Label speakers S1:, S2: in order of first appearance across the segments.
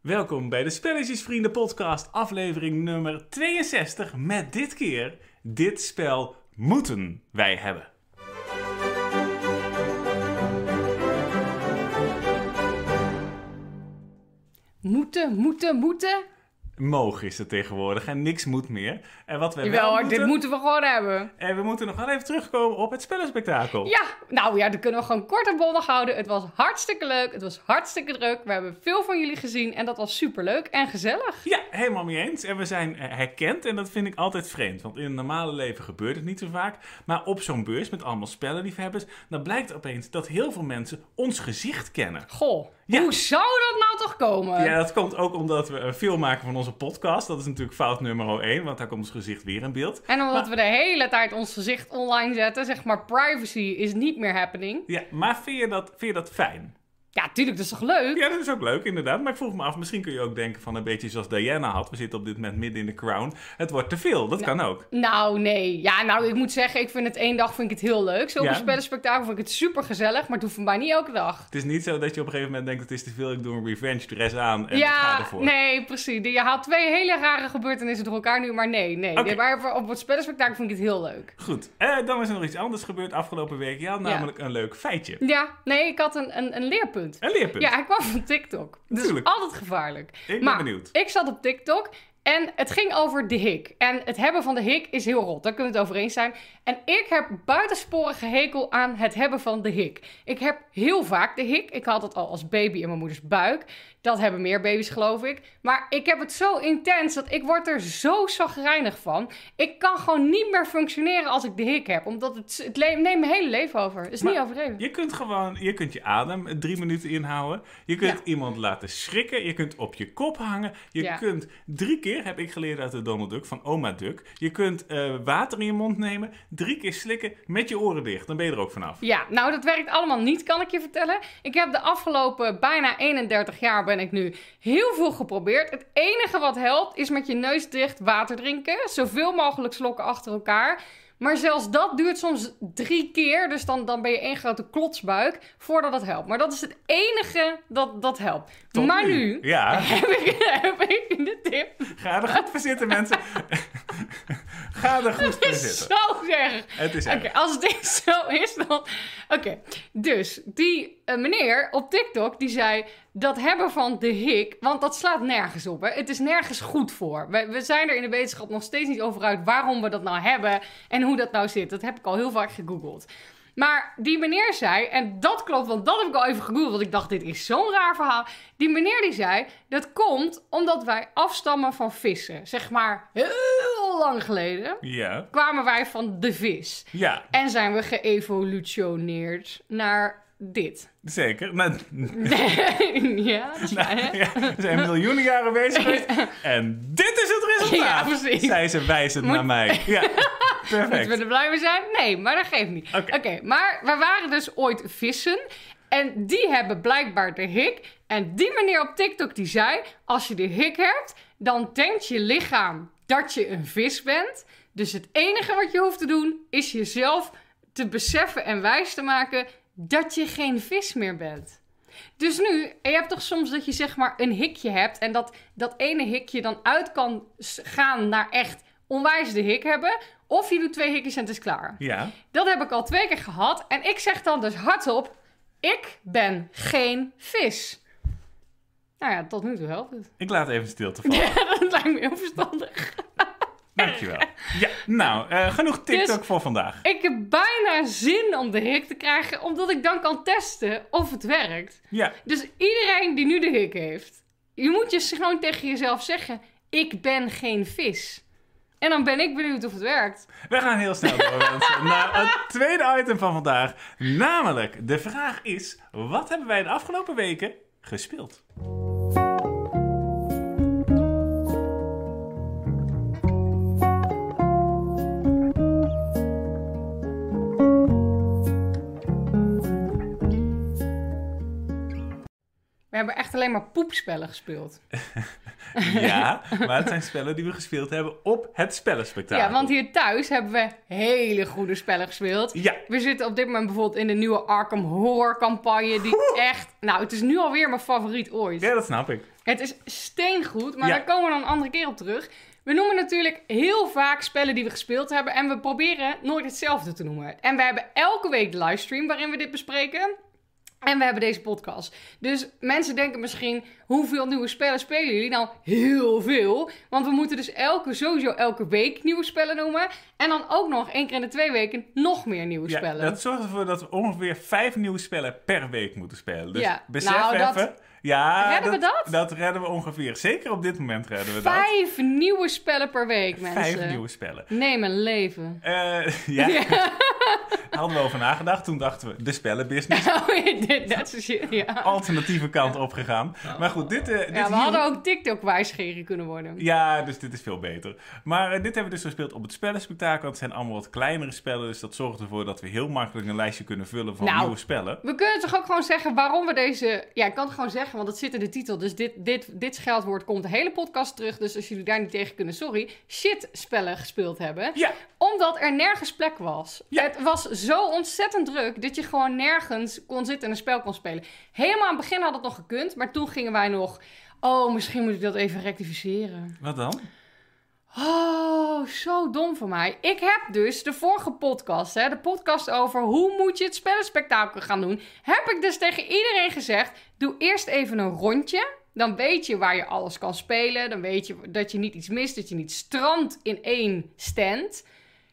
S1: Welkom bij de Spelletjesvrienden podcast, aflevering nummer 62. Met dit keer, dit spel moeten wij hebben.
S2: Moeten, moeten, moeten?
S1: Mogen is het tegenwoordig en niks moet meer. En wat we
S2: Jawel
S1: wel moeten,
S2: dit moeten we gewoon hebben.
S1: En we moeten nog wel even terugkomen op het spellenspectakel.
S2: Ja, nou ja, dat kunnen we gewoon kort en bondig houden. Het was hartstikke leuk, het was hartstikke druk. We hebben veel van jullie gezien en dat was super leuk en gezellig.
S1: Ja, helemaal mee eens. En we zijn eh, herkend en dat vind ik altijd vreemd. Want in het normale leven gebeurt het niet zo vaak. Maar op zo'n beurs met allemaal spellenliefhebbers... dan blijkt opeens dat heel veel mensen ons gezicht kennen.
S2: Goh,
S1: Ja.
S2: hoe zou dat nou toch komen?
S1: Ja, dat komt ook omdat we een film maken van onze podcast. Dat is natuurlijk fout nummer 1, want daar komt ons gezicht weer in beeld.
S2: En omdat we de hele tijd ons gezicht online zetten, zeg maar privacy is niet meer happening.
S1: Ja, maar vind je dat, vind je dat fijn?
S2: Ja, tuurlijk, dat is toch leuk?
S1: Ja, dat is ook leuk, inderdaad. Maar ik vroeg me af, misschien kun je ook denken van een beetje zoals Diana had. We zitten op dit moment midden in de crown. Het wordt te veel, dat kan ook.
S2: Nou, nee. Ja, nou, ik moet zeggen, ik vind het één dag vind ik het heel leuk. Zo'n
S1: Ja.
S2: spellenspectakel vind ik het super gezellig, maar het hoeft voor mij niet elke dag.
S1: Het is niet zo dat je op een gegeven moment denkt, het is te veel, ik doe een revenge dress aan en ik ga
S2: ja,
S1: ervoor.
S2: nee, precies. Je haalt twee hele rare gebeurtenissen door elkaar nu, maar nee, nee. Maar op het spellenspectakel vind ik het heel leuk.
S1: Goed, eh, dan is er nog iets anders gebeurd afgelopen week. Ja, namelijk een leuk feitje.
S2: Ja, nee, ik had een, een, een leerpunt.
S1: Een leerpunt.
S2: Ja, hij kwam van TikTok.
S1: Tuurlijk.
S2: altijd gevaarlijk.
S1: Ik ben
S2: maar
S1: benieuwd.
S2: ik zat op TikTok en het ging over de hik. En het hebben van de hik is heel rot. Daar kunnen we het over eens zijn. En ik heb buitensporige hekel aan het hebben van de hik. Ik heb heel vaak de hik. Ik had het al als baby in mijn moeders buik. Dat hebben meer baby's, geloof ik. Maar ik heb het zo intens dat ik word er zo zagrijnig van. Ik kan gewoon niet meer functioneren als ik de hik heb. Omdat het, het neemt mijn hele leven over. Het is
S1: Maar
S2: niet overdreven.
S1: Je kunt gewoon, je kunt je adem drie minuten inhouden. Je kunt
S2: Ja.
S1: iemand laten schrikken. Je kunt op je kop hangen. Je
S2: Ja.
S1: kunt drie keer, heb ik geleerd uit de Donald Duck, van oma Duck. Je kunt eh, water in je mond nemen, drie keer slikken met je oren dicht. Dan ben je er ook vanaf.
S2: Ja, nou dat werkt allemaal niet, kan ik je vertellen. Ik heb de afgelopen bijna 31 jaar ben ik nu heel veel geprobeerd. Het enige wat helpt is met je neus dicht water drinken. Zoveel mogelijk slokken achter elkaar. Maar zelfs dat duurt soms drie keer. Dus dan, dan ben je één grote klotsbuik voordat dat helpt. Maar dat is het enige dat, dat helpt.
S1: Tot
S2: maar nu
S1: Ja,
S2: heb, ik, heb ik de tip.
S1: ga er goed voor zitten, mensen. ga er goed voor
S2: Het is
S1: zitten.
S2: zo erg.
S1: Het is erg.
S2: als dit zo is, dan... Oké, dus die eh, meneer op TikTok, die zei... dat hebben van de hik, want dat slaat nergens op. Hè? Het is nergens goed voor. We, we zijn er in de wetenschap nog steeds niet over uit... waarom we dat nou hebben en hoe dat nou zit. Dat heb ik al heel vaak gegoogeld. Maar die meneer zei, en dat klopt, want dat heb ik al even gegoogeld... want ik dacht, dit is zo'n raar verhaal. Die meneer die zei, dat komt omdat wij afstammen van vissen. Zeg maar heel lang geleden
S1: Ja,
S2: kwamen wij van de vis.
S1: ja,
S2: En zijn we geëvolutioneerd naar dit.
S1: zeker. Nou,
S2: ja, dat is waar, hè?
S1: ja, we zijn miljoenen jaren bezig geweest. En dit is het resultaat.
S2: Ja, precies.
S1: Zei ze wijzend
S2: Moet-
S1: naar mij. Ja,
S2: Moeten we
S1: perfect.
S2: er blij mee zijn? Nee, maar dat geeft niet.
S1: Oké.
S2: Oké, maar we waren dus ooit vissen. En die hebben blijkbaar de hik. En die meneer op TikTok die zei... Als je de hik hebt, dan denkt je lichaam dat je een vis bent. Dus het enige wat je hoeft te doen... is jezelf te beseffen en wijs te maken... dat je geen vis meer bent. Dus nu, je hebt toch soms dat je zeg maar een hikje hebt... en dat dat ene hikje dan uit kan gaan naar echt onwijs de hik hebben... of je doet twee hikjes en het is klaar.
S1: Ja,
S2: Dat heb ik al twee keer gehad. En ik zeg dan dus hardop: ik ben geen vis. Nou ja, tot nu toe helpt het.
S1: ik laat even stilte vallen.
S2: Ja, dat lijkt me heel verstandig.
S1: Dankjewel. Ja, nou, eh, genoeg TikTok
S2: Dus-
S1: voor vandaag.
S2: Ik heb bijna zin om de hik te krijgen, omdat ik dan kan testen of het werkt.
S1: Ja,
S2: Dus iedereen die nu de hik heeft, je moet je gewoon tegen jezelf zeggen: ik ben geen vis. En dan ben ik benieuwd of het werkt.
S1: we gaan heel snel door mensen, naar het tweede item van vandaag. Namelijk, de vraag is, wat hebben wij de afgelopen weken gespeeld?
S2: Hebben echt alleen maar poepspellen gespeeld.
S1: Ja, maar het zijn spellen die we gespeeld hebben op het spellenspectakel.
S2: Ja, want hier thuis hebben we hele goede spellen gespeeld.
S1: Ja,
S2: We zitten op dit moment bijvoorbeeld in de nieuwe Arkham Horror campagne. Die echt... Nou, het is nu alweer mijn favoriet ooit.
S1: ja, dat snap ik.
S2: Het is steengoed, maar
S1: Ja.
S2: daar komen we dan een andere keer op terug. We noemen natuurlijk heel vaak spellen die we gespeeld hebben. En we proberen nooit hetzelfde te noemen. En we hebben elke week de livestream waarin we dit bespreken. En we hebben deze podcast. Dus mensen denken misschien, hoeveel nieuwe spellen spelen jullie? Nou, heel veel. Want we moeten dus elke, sowieso elke week nieuwe spellen noemen. En dan ook nog één keer in de twee weken nog meer nieuwe
S1: Ja,
S2: spellen.
S1: dat zorgt ervoor dat we ongeveer vijf nieuwe spellen per week moeten spelen. Dus
S2: Ja,
S1: besef
S2: nou, dat-
S1: even. Ja,
S2: Redden we dat?
S1: Dat redden we ongeveer. Zeker op dit moment redden we
S2: Vijf nieuwe spellen per week,
S1: dat.
S2: mensen.
S1: Vijf nieuwe spellen.
S2: Neem een leven.
S1: Eh, ja, daar hadden we over nagedacht. Toen dachten we, de spellenbusiness.
S2: Oh, dat is ja.
S1: Alternatieve kant opgegaan. Maar goed, dit... eh, dit
S2: Ja, we
S1: hier-
S2: hadden ook TikTok-wijsgeren kunnen worden.
S1: Ja, dus dit is veel beter. Maar eh, dit hebben we dus gespeeld op het spellenspectakel. Het zijn allemaal wat kleinere spellen. Dus dat zorgt ervoor dat we heel makkelijk een lijstje kunnen vullen van
S2: Nou.
S1: nieuwe spellen.
S2: We kunnen toch ook gewoon zeggen waarom we deze... Ja, ik kan het gewoon zeggen, want het zit in de titel. Dus dit, dit, dit scheldwoord komt de hele podcast terug. Dus als jullie daar niet tegen kunnen, sorry. Shit-spellen gespeeld hebben.
S1: Ja,
S2: Omdat er nergens plek was.
S1: Ja.
S2: Het was zo ontzettend druk dat je gewoon nergens kon zitten en een spel kon spelen. Helemaal aan het begin had het nog gekund. Maar toen gingen wij nog... Oh, misschien moet ik dat even rectificeren.
S1: wat dan?
S2: Oh, zo dom van mij. Ik heb dus de vorige podcast, hè, de podcast over hoe moet je het spellenspectakel gaan doen, heb ik dus tegen iedereen gezegd: doe eerst even een rondje. Dan weet je waar je alles kan spelen. Dan weet je dat je niet iets mist, dat je niet strandt in één stand.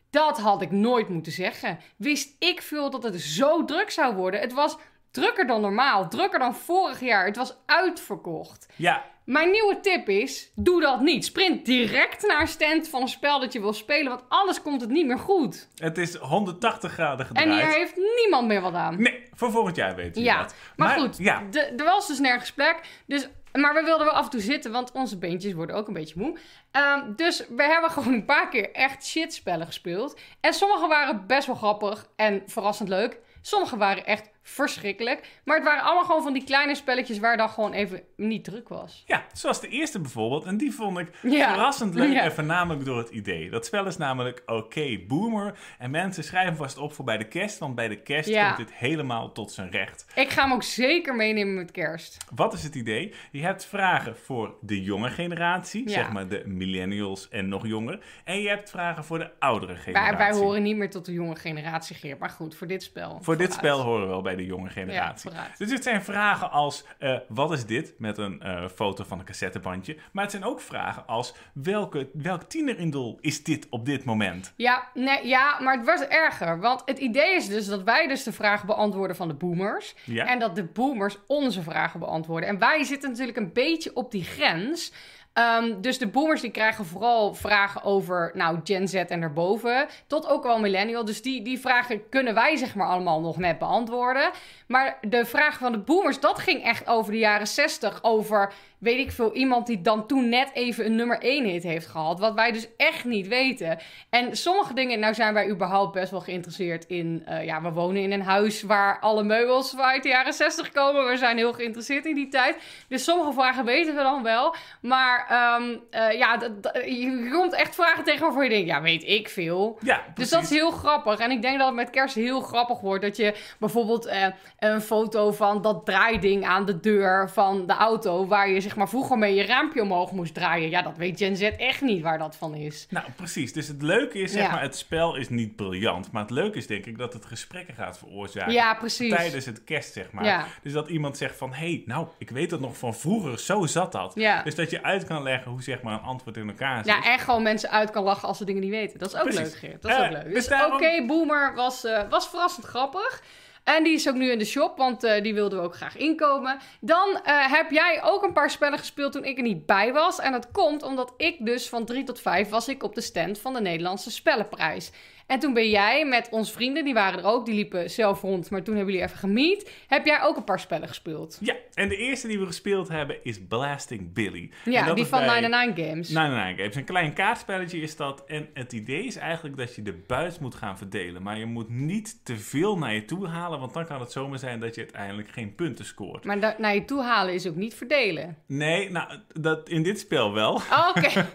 S2: Dat had ik nooit moeten zeggen. Wist ik veel dat het zo druk zou worden. Het was drukker dan normaal, drukker dan vorig jaar. Het was uitverkocht.
S1: Ja,
S2: Mijn nieuwe tip is: doe dat niet. Sprint direct naar een stand van een spel dat je wil spelen, want anders komt het niet meer goed.
S1: het is 180 graden
S2: En
S1: gedraaid.
S2: hier heeft niemand meer wat aan.
S1: Nee, voor volgend jaar weten we
S2: Ja,
S1: dat.
S2: maar, goed,
S1: Ja,
S2: de- er was dus nergens plek. Dus, maar we wilden wel af en toe zitten, want onze beentjes worden ook een beetje moe. Ehm, dus we hebben gewoon een paar keer echt shitspellen gespeeld. En sommige waren best wel grappig en verrassend leuk. Sommige waren echt verschrikkelijk. Maar het waren allemaal gewoon van die kleine spelletjes waar dan gewoon even niet druk was.
S1: ja, zoals de eerste bijvoorbeeld. En die vond ik
S2: Ja.
S1: verrassend leuk
S2: Ja.
S1: en voornamelijk door het idee. Dat spel is namelijk Oké Boomer. En mensen schrijven vast op voor bij de kerst, want bij de kerst
S2: Ja.
S1: komt dit helemaal tot zijn recht.
S2: Ik ga hem ook zeker meenemen met kerst.
S1: Wat is het idee? Je hebt vragen voor de jonge generatie, zeg maar de millennials en nog jonger. En je hebt vragen voor de oudere generatie.
S2: wij horen niet meer tot de jonge generatie, Geert. Maar goed, voor dit spel.
S1: Voor dit spel horen we wel bij de jonge generatie.
S2: Ja,
S1: dus het zijn vragen als: eh, wat is dit? Met een eh, foto van een cassettebandje. Maar het zijn ook vragen als: welke, welk tienerindol is dit op dit moment?
S2: Ja, nee, ja, maar het wordt erger. Want het idee is dus dat wij dus de vragen beantwoorden van de boomers.
S1: Ja.
S2: En dat de boomers onze vragen beantwoorden. En wij zitten natuurlijk een beetje op die grens. Ehm, dus de boomers die krijgen vooral vragen over nou, Gen Z en daarboven. Tot ook wel millennial. Dus die, die vragen kunnen wij zeg maar allemaal nog net beantwoorden. Maar de vragen van de boomers, dat ging echt over de jaren 60. Over, weet ik veel, iemand die dan toen net even een nummer 1 hit heeft gehad. Wat wij dus echt niet weten. En sommige dingen, nou zijn wij überhaupt best wel geïnteresseerd in... eh, ja, we wonen in een huis waar alle meubels uit de jaren 60 komen. We zijn heel geïnteresseerd in die tijd. Dus sommige vragen weten we dan wel. Maar ehm, eh, ja, dat- dat- je komt echt vragen tegen waarvan je denkt, ja, weet ik veel.
S1: Ja,
S2: Dus dat is heel grappig. En ik denk dat het met kerst heel grappig wordt. Dat je bijvoorbeeld eh, een foto van dat draaiding aan de deur van de auto. Waar je zeg maar vroeger mee je raampje omhoog moest draaien. Ja, dat weet Gen Z echt niet waar dat van is.
S1: Nou, precies. Dus het leuke is, zeg
S2: Ja.
S1: maar, het spel is niet briljant. Maar het leuke is, denk ik, dat het gesprekken gaat veroorzaken.
S2: Ja, precies.
S1: Tijdens het kerst, zeg maar.
S2: Ja.
S1: Dus dat iemand zegt van, hé, hey, nou, ik weet het nog van vroeger, zo zat dat.
S2: Ja.
S1: Dus dat je uit kan leggen hoe, zeg maar, een antwoord in elkaar zit.
S2: Ja, en gewoon mensen uit kan lachen als ze dingen niet weten. Dat is ook
S1: Precies.
S2: leuk, Geert. Dat is
S1: Eh,
S2: ook leuk.
S1: dus
S2: Dus
S1: daarom-
S2: oké, Boomer was, eh, was verrassend grappig. En die is ook nu in de shop, want eh, die wilden we ook graag inkomen. Dan eh, heb jij ook een paar spellen gespeeld toen ik er niet bij was. En dat komt omdat ik dus van 3 tot 5 was ik op de stand van de Nederlandse Spellenprijs. En toen ben jij met onze vrienden, die waren er ook, die liepen zelf rond, maar toen hebben jullie even gemiet. Heb jij ook een paar spellen gespeeld?
S1: Ja, en de eerste die we gespeeld hebben is Blasting Billy. En
S2: Ja, die van
S1: bij-
S2: 99 Games.
S1: 99 Games. Een klein kaartspelletje is dat. En het idee is eigenlijk dat je de buit moet gaan verdelen. Maar je moet niet te veel naar je toe halen, want dan kan het zomaar zijn dat je uiteindelijk geen punten scoort.
S2: Maar naar je toe halen is ook niet verdelen.
S1: Nee, nou, dat in dit spel wel.
S2: Oh, Oké.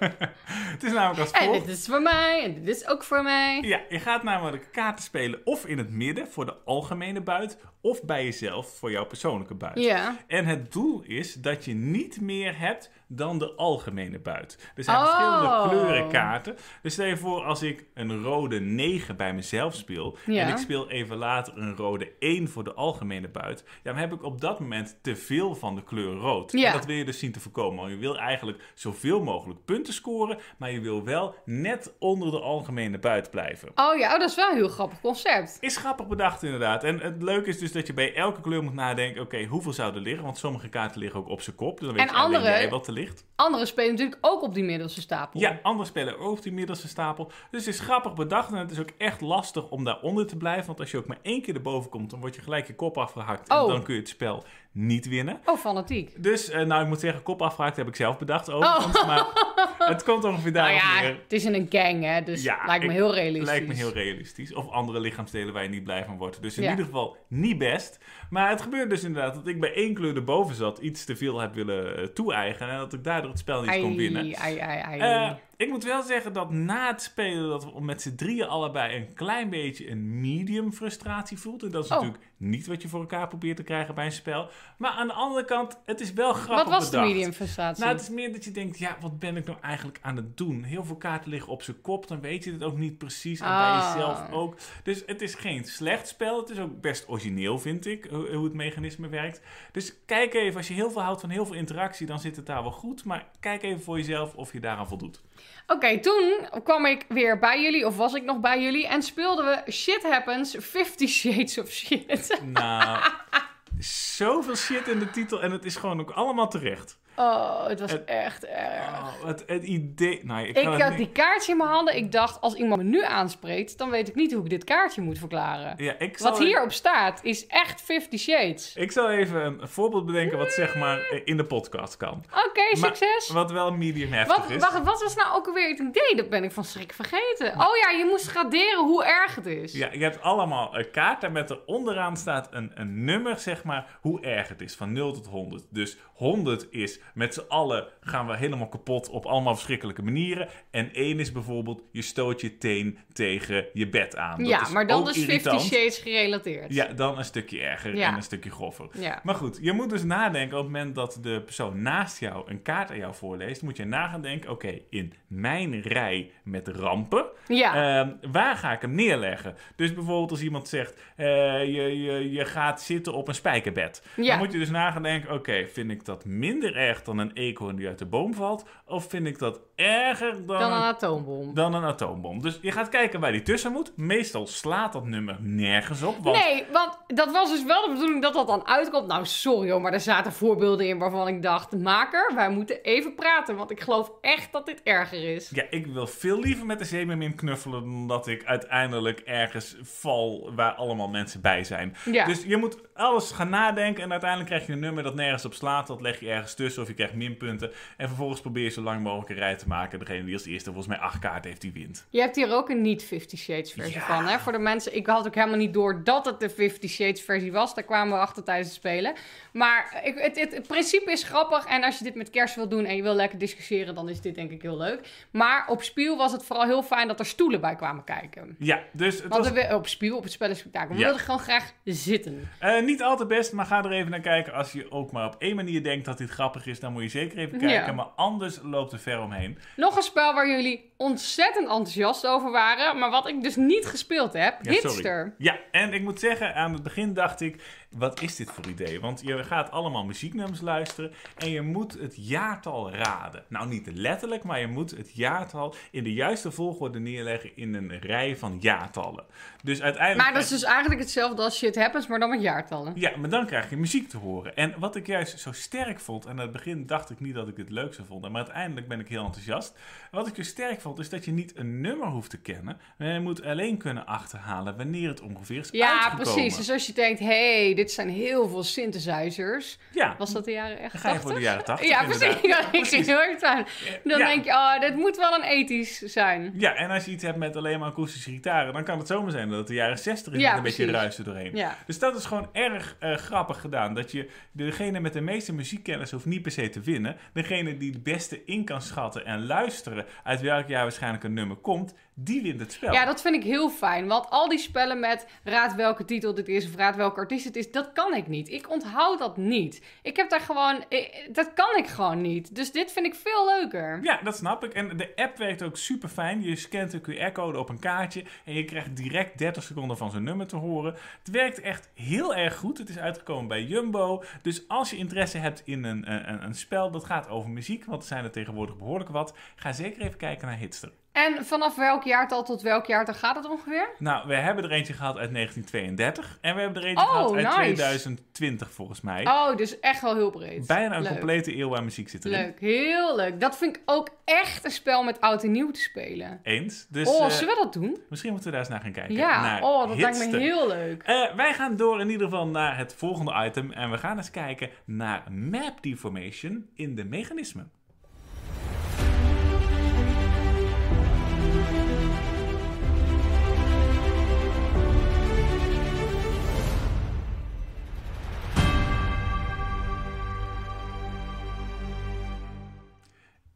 S1: het is namelijk als
S2: en
S1: volgt.
S2: dit is voor mij, en dit is ook voor mij.
S1: Ja, je gaat namelijk kaarten spelen of in het midden voor de algemene buit, of bij jezelf voor jouw persoonlijke buit.
S2: Ja.
S1: En het doel is dat je niet meer hebt dan de algemene buit. Er zijn
S2: Oh.
S1: verschillende kleuren kaarten. Dus stel je voor als ik een rode 9 bij mezelf speel...
S2: Ja.
S1: en ik speel even later een rode 1 voor de algemene buit... ja, dan heb ik op dat moment te veel van de kleur rood.
S2: Ja.
S1: En dat wil je dus zien te voorkomen. Want je wil eigenlijk zoveel mogelijk punten scoren... maar je wil wel net onder de algemene buit blijven.
S2: Oh ja, oh, dat is wel een heel grappig concept.
S1: Is grappig bedacht inderdaad. En het leuke is dus dat je bij elke kleur moet nadenken... oké, hoeveel zou er liggen? Want sommige kaarten liggen ook op zijn kop. Dus dan weet
S2: En
S1: je alleen
S2: andere-
S1: jij wat er ligt.
S2: Anderen spelen natuurlijk ook op die middelste stapel.
S1: Ja, andere spelen ook op die middelste stapel. Dus het is grappig bedacht en het is ook echt lastig om daaronder te blijven. Want als je ook maar één keer erboven komt, dan word je gelijk je kop afgehakt. En
S2: Oh.
S1: dan kun je het spel niet winnen.
S2: Oh, fanatiek.
S1: Dus, eh, nou, ik moet zeggen, kop afgehakt heb ik zelf bedacht overigens. Maar het komt ongeveer
S2: Nou
S1: daarop
S2: ja,
S1: neer.
S2: het is in een gang, hè, dus
S1: Ja,
S2: lijkt me
S1: ik-
S2: heel realistisch.
S1: Lijkt me heel realistisch. Of andere lichaamsdelen waar je niet blij van wordt. Dus in
S2: Ja.
S1: ieder geval niet best. Maar het gebeurt dus inderdaad dat ik bij één kleur erboven zat, iets te veel heb willen eh, toe-eigenen. En dat ik daardoor het spel niet kon winnen.
S2: Ai, ai, ai, ai.
S1: Ik moet wel zeggen dat na het spelen dat we met z'n drieën allebei een klein beetje een medium frustratie voelt. En dat is
S2: Oh.
S1: natuurlijk niet wat je voor elkaar probeert te krijgen bij een spel. Maar aan de andere kant, het is wel grappig
S2: Wat was de medium frustratie?
S1: Nou, het is meer dat je denkt, ja, wat ben ik nou eigenlijk aan het doen? Heel veel kaarten liggen op zijn kop, dan weet je het ook niet precies. En bij
S2: Ah.
S1: jezelf ook. Dus het is geen slecht spel. Het is ook best origineel, vind ik, hoe het mechanisme werkt. Dus kijk even, als je heel veel houdt van heel veel interactie, dan zit het daar wel goed. Maar kijk even voor jezelf of je daaraan voldoet.
S2: Oké, toen kwam ik weer bij jullie, of was ik nog bij jullie, en speelden we Shit Happens 50 Shades of Shit.
S1: Nou, zoveel shit in de titel en het is gewoon ook allemaal terecht.
S2: Oh, het was
S1: Het-
S2: echt erg.
S1: Oh, het, het idee... Nou, ik,
S2: Ik had
S1: niet-
S2: die kaartje in mijn handen. Ik dacht, als iemand me nu aanspreekt, dan weet ik niet hoe ik dit kaartje moet verklaren.
S1: Ja, ik zal
S2: Wat hierop staat, is echt 50 Shades.
S1: Ik zal even een voorbeeld bedenken wat zeg maar in de podcast kan.
S2: Oké, succes.
S1: Wat wel medium heftig
S2: Wat,
S1: is.
S2: wacht, wat was nou ook alweer het idee? Dat ben ik van schrik vergeten. Oh ja, je moest graderen hoe erg het is.
S1: Ja, je hebt allemaal een kaart en met er onderaan staat een, een nummer, zeg maar, hoe erg het is. Van 0 tot 100. Dus 100 is met z'n allen gaan we helemaal kapot op allemaal verschrikkelijke manieren. En 1 is bijvoorbeeld je stoot je teen tegen je bed aan. Dat
S2: ja,
S1: is
S2: maar dan 50
S1: irritant.
S2: Shades gerelateerd.
S1: Ja, dan een stukje erger
S2: Ja.
S1: en een stukje groffer.
S2: Ja.
S1: Maar goed, je moet dus nadenken op het moment dat de persoon naast jou een kaart aan jou voorleest, moet je na gaan denken, oké, in mijn rij met rampen,
S2: Ja.
S1: ehm, waar ga ik hem neerleggen? Dus bijvoorbeeld als iemand zegt, eh, je, je, je gaat zitten op een spijkerbed.
S2: Ja.
S1: Dan moet je dus na gaan denken, oké, vind ik dat minder erg dan een eekhoorn die uit de boom valt? Of vind ik dat erger dan,
S2: dan een
S1: een
S2: atoombom.
S1: dan een atoombom. Dus je gaat kijken waar die tussen moet. Meestal slaat dat nummer nergens op. Want
S2: Nee, want dat was dus wel de bedoeling dat dat dan uitkomt. Nou, sorry hoor, maar er zaten voorbeelden in waarvan ik dacht... Maker, wij moeten even praten, want ik geloof echt dat dit erger is.
S1: Ja, ik wil veel liever met de zeemermin knuffelen dan dat ik uiteindelijk ergens val waar allemaal mensen bij zijn.
S2: Ja.
S1: Dus je moet alles gaan nadenken en uiteindelijk krijg je een nummer dat nergens op slaat. Dat leg je ergens tussen of je krijgt minpunten. En vervolgens probeer je zo lang mogelijk een rij te maken. Degene die als eerste volgens mij acht kaarten heeft, die wint.
S2: Je hebt hier ook een niet 50 Shades versie
S1: Ja.
S2: van, hè? Voor de mensen, ik had ook helemaal niet door dat het de 50 Shades versie was. Daar kwamen we achter tijdens het spelen. Maar ik, het, het, het principe is grappig. En als je dit met kerst wil doen en je wil lekker discussiëren, dan is dit denk ik heel leuk. Maar op Spiel was het vooral heel fijn dat er stoelen bij kwamen kijken.
S1: Ja, dus het
S2: Want
S1: was
S2: we, op Spiel, op het spellenspectakel. We
S1: Ja.
S2: wilden gewoon graag zitten.
S1: eh, niet al te best, maar ga er even naar kijken. Als je ook maar op één manier denkt dat dit grappig is, dan moet je zeker even kijken.
S2: Ja.
S1: Maar anders loopt er ver omheen.
S2: Nog een spel waar jullie ontzettend enthousiast over waren. Maar wat ik dus niet gespeeld heb.
S1: Ja, sorry.
S2: Hitster.
S1: Ja, en ik moet zeggen, aan het begin dacht ik... wat is dit voor idee? Want je gaat allemaal muzieknummers luisteren en je moet het jaartal raden. Nou, niet letterlijk, maar je moet het jaartal in de juiste volgorde neerleggen in een rij van jaartallen. Dus uiteindelijk...
S2: Maar dat is dus eigenlijk hetzelfde als shit happens, maar dan met jaartallen.
S1: Ja, maar dan krijg je muziek te horen. En wat ik juist zo sterk vond, en aan het begin dacht ik niet dat ik het leuk zou vonden, maar uiteindelijk ben ik heel enthousiast. Wat ik zo sterk vond, is dat je niet een nummer hoeft te kennen, maar je moet alleen kunnen achterhalen wanneer het ongeveer is
S2: Ja,
S1: uitgekomen.
S2: precies. Dus als je denkt, hé, hey, dit zijn heel veel synthesizers.
S1: Ja,
S2: Was dat de jaren echt
S1: dan ga je voor de jaren 80.
S2: Ja, precies. Ja, ik ging heel erg aan. Dan
S1: Ja.
S2: denk je, oh, dit moet wel een ethisch zijn.
S1: Ja, en als je iets hebt met alleen maar akoestische gitaren, dan kan het zomaar zijn dat het de jaren 60 is
S2: Ja,
S1: met een beetje
S2: precies.
S1: ruisen doorheen.
S2: Ja.
S1: Dus dat is gewoon erg eh, grappig gedaan. Dat je degene met de meeste muziekkennis hoeft niet per se te winnen. Degene die het beste in kan schatten en luisteren uit welk jaar waarschijnlijk een nummer komt, die wint het spel.
S2: Ja, dat vind ik heel fijn. Want al die spellen met raad welke titel dit is of raad welke artiest het is, dat kan ik niet. Ik onthoud dat niet. Ik heb daar gewoon, eh, dat kan ik gewoon niet. Dus dit vind ik veel leuker.
S1: Ja, dat snap ik. En de app werkt ook super fijn. Je scant de QR-code op een kaartje en je krijgt direct 30 seconden van zijn nummer te horen. Het werkt echt heel erg goed. Het is uitgekomen bij Jumbo. Dus als je interesse hebt in een, een, een spel dat gaat over muziek, want er zijn er tegenwoordig behoorlijk wat, ga zeker even kijken naar Hitster.
S2: En vanaf welk jaartal tot welk jaartal gaat het ongeveer?
S1: Nou, we hebben er eentje gehad uit 1932 en we hebben er eentje
S2: Oh,
S1: gehad uit
S2: nice.
S1: 2020 volgens mij.
S2: Oh, dus echt wel heel breed.
S1: Bijna een
S2: Leuk.
S1: complete eeuw aan muziek zit erin.
S2: Leuk, heel leuk. Dat vind ik ook echt een spel met oud en nieuw te spelen.
S1: Eens. Dus
S2: oh,
S1: eh,
S2: zullen we dat doen?
S1: misschien moeten we daar eens naar gaan kijken.
S2: Ja,
S1: Naar
S2: oh, dat lijkt me heel leuk.
S1: Eh, wij gaan door in ieder geval naar het volgende item. En we gaan eens kijken naar map deformation in de mechanismen.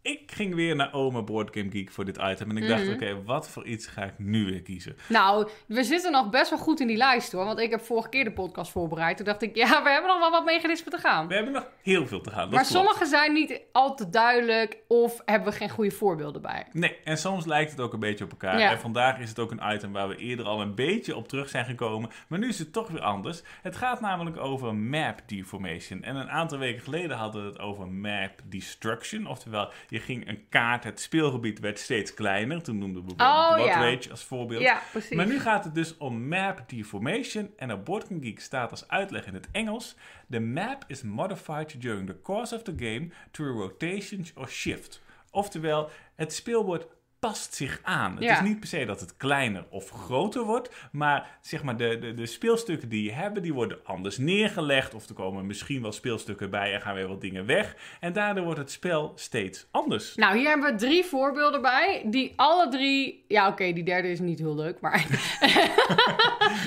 S1: Ik ging weer naar Oma Board Game Geek voor dit item. En ik dacht,
S2: Mhm.
S1: oké, wat voor iets ga ik nu weer kiezen?
S2: Nou, we zitten nog best wel goed in die lijst hoor. Want ik heb vorige keer de podcast voorbereid. Toen dacht ik, ja, we hebben nog wel wat mechanismen te gaan.
S1: We hebben nog heel veel te gaan. Dat
S2: Maar
S1: klopt.
S2: sommige zijn niet al te duidelijk of hebben we geen goede voorbeelden bij.
S1: Nee, en soms lijkt het ook een beetje op elkaar.
S2: Ja.
S1: En vandaag is het ook een item waar we eerder al een beetje op terug zijn gekomen. Maar nu is het toch weer anders. Het gaat namelijk over map deformation. En een aantal weken geleden hadden we het over map destruction. Oftewel, je ging een kaart, het speelgebied werd steeds kleiner. Toen noemden we bijvoorbeeld
S2: Oh,
S1: Blood
S2: ja.
S1: Als voorbeeld.
S2: Ja, precies.
S1: Maar nu gaat het dus om map deformation. En op Board Geek staat als uitleg in het Engels: The map is modified during the course of the game through rotations or shift. Oftewel, het speelbord past zich aan. Het
S2: Ja.
S1: is niet per se dat het kleiner of groter wordt, maar zeg maar de, de, de speelstukken die je hebt, die worden anders neergelegd. Of er komen misschien wel speelstukken bij en gaan weer wat dingen weg. En daardoor wordt het spel steeds anders.
S2: Nou, hier hebben we drie voorbeelden bij. Die alle drie. Ja, oké, die derde is niet heel leuk. Maar.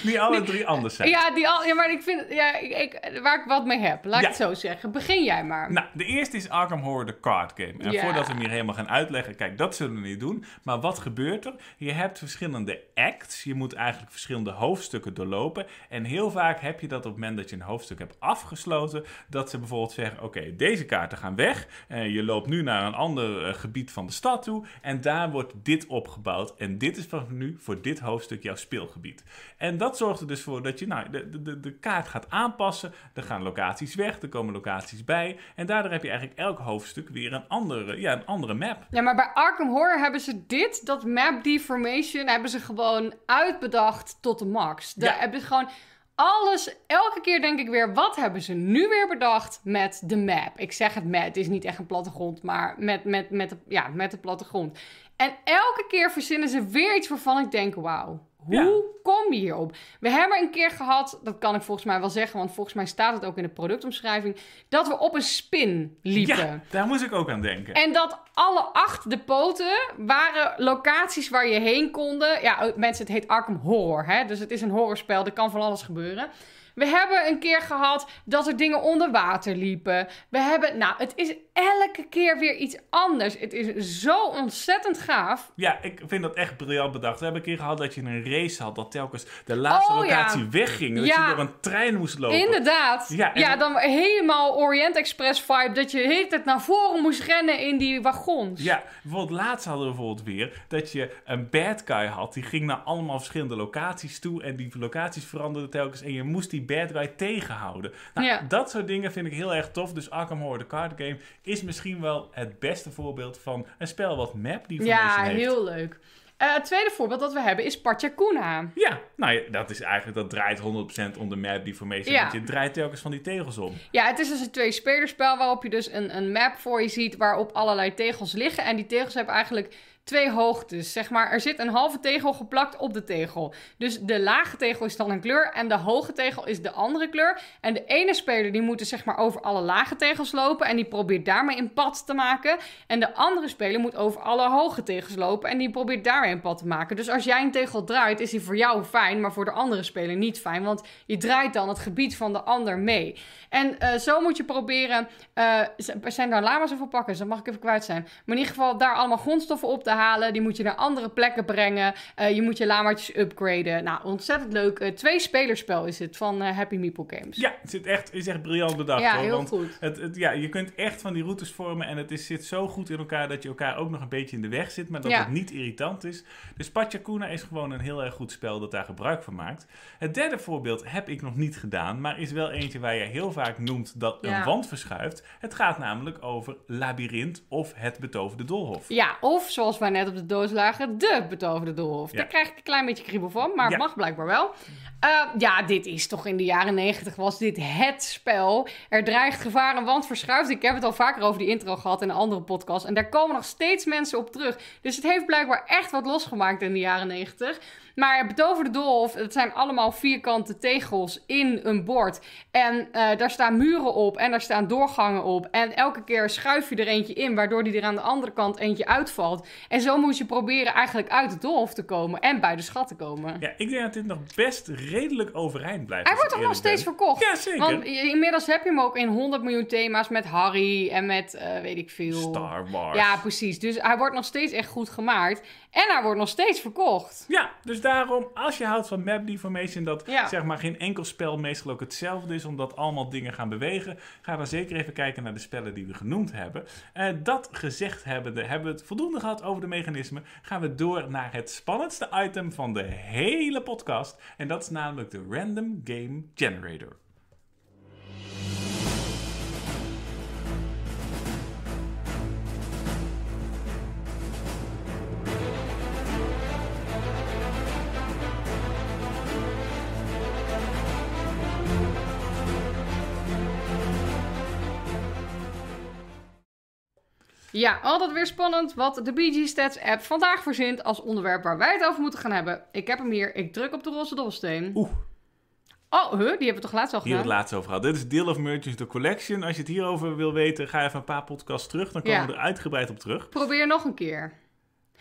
S1: Die alle drie anders zijn.
S2: ja, die al, ja, maar ik vind. Ja, ik, waar ik wat mee heb. Laat ik het zo zeggen. Begin jij maar.
S1: Nou, de eerste is Arkham Horror, de card game. En
S2: Ja.
S1: voordat we hem hier helemaal gaan uitleggen, kijk, dat zullen we niet doen. Maar wat gebeurt er? Je hebt verschillende acts. Je moet eigenlijk verschillende hoofdstukken doorlopen. En heel vaak heb je dat op het moment dat je een hoofdstuk hebt afgesloten, dat ze bijvoorbeeld zeggen: Oké, deze kaarten gaan weg. En je loopt nu naar een ander eh, gebied van de stad toe. En daar wordt dit opgebouwd. En dit is van nu voor dit hoofdstuk jouw speelgebied. En dat zorgt er dus voor dat je nou, de- de, de kaart gaat aanpassen. Er gaan locaties weg, er komen locaties bij. En daardoor heb je eigenlijk elk hoofdstuk weer een andere, ja, een andere map.
S2: Ja, maar bij Arkham Horror hebben ze dit, dat map deformation, hebben ze gewoon uitbedacht tot de max. Daar
S1: Ja.
S2: hebben ze gewoon alles, elke keer denk ik weer, wat hebben ze nu weer bedacht met de map? Ik zeg het met, het is niet echt een plattegrond, maar met, met, met, de, ja, met de plattegrond. En elke keer verzinnen ze weer iets waarvan ik denk, wauw. Hoe
S1: Ja.
S2: kom je hierop? We hebben een keer gehad, dat kan ik volgens mij wel zeggen, want volgens mij staat het ook in de productomschrijving, dat we op een spin liepen.
S1: Ja, daar moest ik ook aan denken.
S2: En dat alle acht de poten waren locaties waar je heen konden. Ja, mensen, het heet Arkham Horror, hè? dus het is een horrorspel, er kan van alles gebeuren. We hebben een keer gehad dat er dingen onder water liepen. We hebben, nou, het is elke keer weer iets anders. Het is zo ontzettend gaaf.
S1: Ja, ik vind dat echt briljant bedacht. We hebben een keer gehad dat je een race had, dat telkens de laatste
S2: Oh, ja.
S1: locatie wegging. Dat
S2: Ja.
S1: je door een trein moest lopen.
S2: Inderdaad.
S1: Ja,
S2: Ja, dan helemaal Orient Express vibe. Dat je de hele tijd naar voren moest rennen in die wagons.
S1: Ja, bijvoorbeeld laatst hadden we bijvoorbeeld weer dat je een bad guy had. Die ging naar allemaal verschillende locaties toe. En die locaties veranderden telkens. En je moest die bad guy tegenhouden. Nou,
S2: Ja.
S1: Dat soort dingen vind ik heel erg tof. Dus Arkham Horror, de card game, is misschien wel het beste voorbeeld van een spel wat map die
S2: Ja,
S1: heeft.
S2: heel leuk. Eh, het tweede voorbeeld dat we hebben is Pachacuna.
S1: Ja, nou ja, dat is eigenlijk, dat draait 100% om de map deformation.
S2: Ja.
S1: Want je draait telkens van die tegels om.
S2: Ja, het is dus een twee-spelerspel waarop je dus een, een map voor je ziet waarop allerlei tegels liggen. En die tegels hebben eigenlijk twee hoogtes. Zeg maar, er zit een halve tegel geplakt op de tegel. Dus de lage tegel is dan een kleur en de hoge tegel is de andere kleur. En de ene speler die moet zeg maar over alle lage tegels lopen en die probeert daarmee een pad te maken. En de andere speler moet over alle hoge tegels lopen en die probeert daarmee een pad te maken. Dus als jij een tegel draait, is die voor jou fijn, maar voor de andere speler niet fijn. Want je draait dan het gebied van de ander mee. En eh, zo moet je proberen. z- zijn daar lama's of pakken? Dat mag ik even kwijt zijn. Maar in ieder geval daar allemaal grondstoffen op te halen. Die moet je naar andere plekken brengen. Eh, je moet je lamaatjes upgraden. Nou, ontzettend leuk. Eh twee spelerspel is het van eh, Happy Meeple Games.
S1: Ja, het zit echt, is echt briljant bedacht.
S2: Ja,
S1: hoor,
S2: heel
S1: want
S2: goed.
S1: Het, het, ja, je kunt echt van die routes vormen en het is, zit zo goed in elkaar dat je elkaar ook nog een beetje in de weg zit, maar dat
S2: Ja.
S1: het niet irritant is. Dus Pachacuna is gewoon een heel erg goed spel dat daar gebruik van maakt. Het derde voorbeeld heb ik nog niet gedaan, maar is wel eentje waar je heel vaak noemt dat een
S2: Ja.
S1: wand verschuift. Het gaat namelijk over Labyrinth of het betoverde doolhof.
S2: Ja, of zoals wij net op de doos lagen, de betoverde doolhof.
S1: Ja.
S2: Daar krijg ik een klein beetje kriebel van, maar
S1: Ja.
S2: het mag blijkbaar wel. Eh, ja, dit is toch in de jaren negentig was dit het spel. Er dreigt gevaar een wand verschuift. Ik heb het al vaker over die intro gehad in een andere podcast. En daar komen nog steeds mensen op terug. Dus het heeft blijkbaar echt wat losgemaakt in de jaren negentig. Maar het betoverde doolhof, het zijn allemaal vierkante tegels in een bord. En eh, daar staan muren op en daar staan doorgangen op. En elke keer schuif je er eentje in, waardoor die er aan de andere kant eentje uitvalt. En zo moet je proberen eigenlijk uit het doolhof te komen en bij de schat te komen.
S1: Ja, ik denk dat dit nog best redelijk overeind blijft.
S2: Hij wordt toch nog steeds
S1: ben.
S2: verkocht?
S1: Ja, zeker.
S2: Want inmiddels heb je hem ook in 100 miljoen thema's met Harry en met eh, weet ik veel.
S1: Star Wars.
S2: Ja, precies. Dus hij wordt nog steeds echt goed gemaakt. En hij wordt nog steeds verkocht.
S1: Ja, dus daarom, als je houdt van map deformation, dat
S2: Ja.
S1: zeg maar geen enkel spel meestal ook hetzelfde is, omdat allemaal dingen gaan bewegen, ga dan zeker even kijken naar de spellen die we genoemd hebben. Eh, dat gezegd hebbende, hebben we het voldoende gehad over de mechanismen, gaan we door naar het spannendste item van de hele podcast. En dat is namelijk de Random Game Generator.
S2: Ja, altijd weer spannend wat de BG Stats app vandaag verzint als onderwerp waar wij het over moeten gaan hebben. Ik heb hem hier. Ik druk op de roze dobbelsteen.
S1: Oeh.
S2: Oh, huh? Die hebben we toch laatst al
S1: Hier het
S2: gedaan?
S1: laatste over gehad. Dit is Deal of Merchants, de collection. Als je het hierover wil weten, ga even een paar podcasts terug. Dan komen
S2: Ja.
S1: we er uitgebreid op terug.
S2: Probeer nog een keer.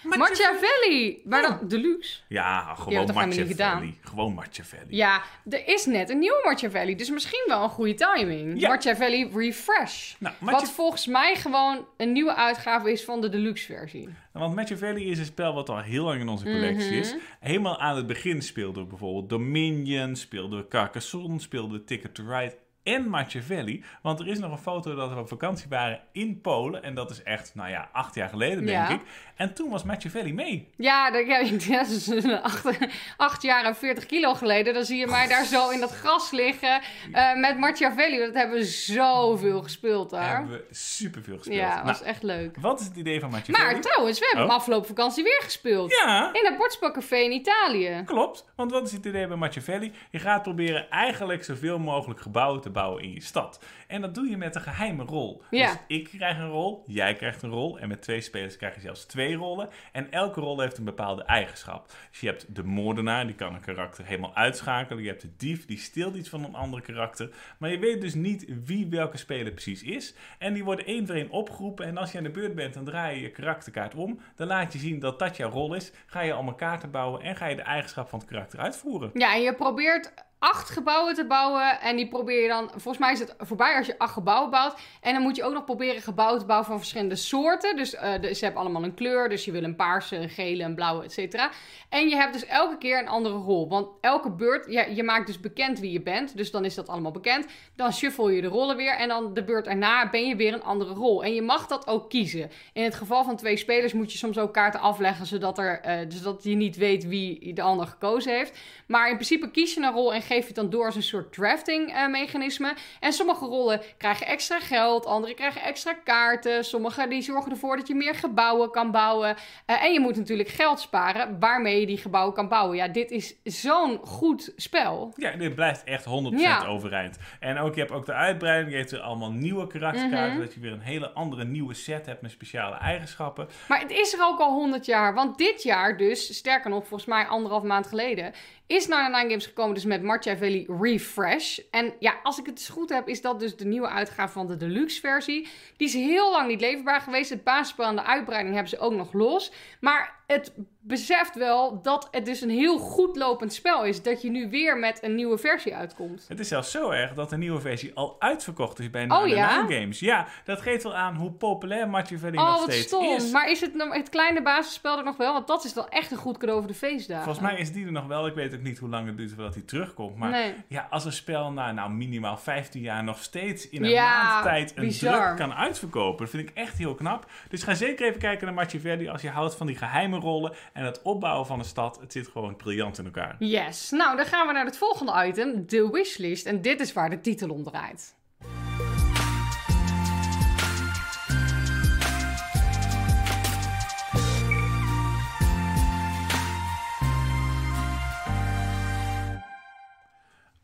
S2: Machiavelli! Maar dan deluxe.
S1: Ja, gewoon Machiavelli. Gewoon Machiavelli.
S2: Ja, er is net een nieuwe Machiavelli, dus misschien wel een goede timing.
S1: Ja.
S2: Machiavelli Refresh.
S1: Nou,
S2: Wat volgens mij gewoon een nieuwe uitgave is van de deluxe versie.
S1: Want Machiavelli is een spel wat al heel lang in onze collectie is.
S2: Mhm.
S1: Helemaal aan het begin speelden we bijvoorbeeld Dominion, speelden we Carcassonne, speelden we Ticket to Ride en Machiavelli. Want er is nog een foto dat we op vakantie waren in Polen. En dat is echt, nou ja, acht jaar geleden denk
S2: Ja.
S1: ik. En toen was Machiavelli mee.
S2: Ja, dat, ja, dat is acht, acht jaar en 40 kilo geleden. Dan zie je mij daar zo in dat gras liggen eh, met Machiavelli. Dat hebben we zoveel gespeeld daar.
S1: Hebben we superveel gespeeld.
S2: Ja,
S1: Nou,
S2: was echt leuk.
S1: wat is het idee van Machiavelli?
S2: Maar trouwens, we hebben
S1: Oh.
S2: afgelopen vakantie weer gespeeld.
S1: Ja,
S2: In het bordspelcafé in Italië.
S1: Klopt, want wat is het idee bij Machiavelli? Je gaat proberen eigenlijk zoveel mogelijk gebouwen te bouwen in je stad. En dat doe je met een geheime rol.
S2: Ja.
S1: Dus ik krijg een rol, jij krijgt een rol. En met twee spelers krijg je zelfs twee rollen. En elke rol heeft een bepaalde eigenschap. Dus je hebt de moordenaar, die kan een karakter helemaal uitschakelen. Je hebt de dief, die steelt iets van een ander karakter. Maar je weet dus niet wie welke speler precies is. En die worden één voor één opgeroepen. En als je aan de beurt bent, dan draai je je karakterkaart om. Dan laat je zien dat dat jouw rol is. Ga je allemaal kaarten bouwen en ga je de eigenschap van het karakter uitvoeren.
S2: Ja, en je probeert acht gebouwen te bouwen. En die probeer je dan... Volgens mij is het voorbij als je acht gebouwen bouwt. En dan moet je ook nog proberen gebouwen te bouwen van verschillende soorten. Dus eh, ze hebben allemaal een kleur. Dus je wil een paarse, een gele, een blauwe, et cetera. En je hebt dus elke keer een andere rol. Want elke beurt... Ja, je maakt dus bekend wie je bent. Dus dan is dat allemaal bekend. Dan shuffle je de rollen weer. En dan de beurt erna ben je weer een andere rol. En je mag dat ook kiezen. In het geval van twee spelers moet je soms ook kaarten afleggen. Zodat, er, eh, zodat je niet weet wie de ander gekozen heeft. Maar in principe kies je een rol en geef je het dan door als een soort drafting eh, mechanisme. En sommige rollen krijgen extra geld, andere krijgen extra kaarten. Sommige die zorgen ervoor dat je meer gebouwen kan bouwen. Eh, en je moet natuurlijk geld sparen waarmee je die gebouwen kan bouwen. Ja, dit is zo'n goed spel.
S1: Ja, dit blijft echt 100%
S2: Ja.
S1: overeind. En ook, je hebt ook de uitbreiding. Je hebt weer allemaal nieuwe karakterkaarten.
S2: Mhm.
S1: Dat je weer een hele andere nieuwe set hebt met speciale eigenschappen.
S2: Maar het is er ook al 100 jaar. Want dit jaar dus, sterker nog, volgens mij anderhalf maand geleden, is naar Nine Games gekomen dus met Machiavelli Refresh. En ja, als ik het goed heb, is dat dus de nieuwe uitgave van de deluxe versie. Die is heel lang niet leverbaar geweest. Het basisspel en de uitbreiding hebben ze ook nog los. Maar het beseft wel dat het dus een heel goed lopend spel is. Dat je nu weer met een nieuwe versie uitkomt.
S1: Het is zelfs zo erg dat de nieuwe versie al uitverkocht is bij
S2: Oh,
S1: Nine
S2: ja?
S1: Games. Ja, dat geeft wel aan hoe populair Machiavelli
S2: Oh,
S1: nog steeds
S2: stom.
S1: is.
S2: Maar is het, het kleine basisspel er nog wel? Want dat is dan echt een goed cadeau voor de feestdagen.
S1: Volgens mij is die er nog wel. Ik weet ook niet hoe lang het duurt voordat hij terugkomt. Maar
S2: Nee.
S1: ja, als een spel na nou, minimaal 15 jaar nog steeds in een
S2: Ja,
S1: maand tijd een
S2: bizar.
S1: druk kan uitverkopen. Dat vind ik echt heel knap. Dus ga zeker even kijken naar Machiavelli als je houdt van die geheime rollen en het opbouwen van een stad. Het zit gewoon briljant in elkaar.
S2: Yes. Nou, dan gaan we naar het volgende item, de wishlist. En dit is waar de titel om draait.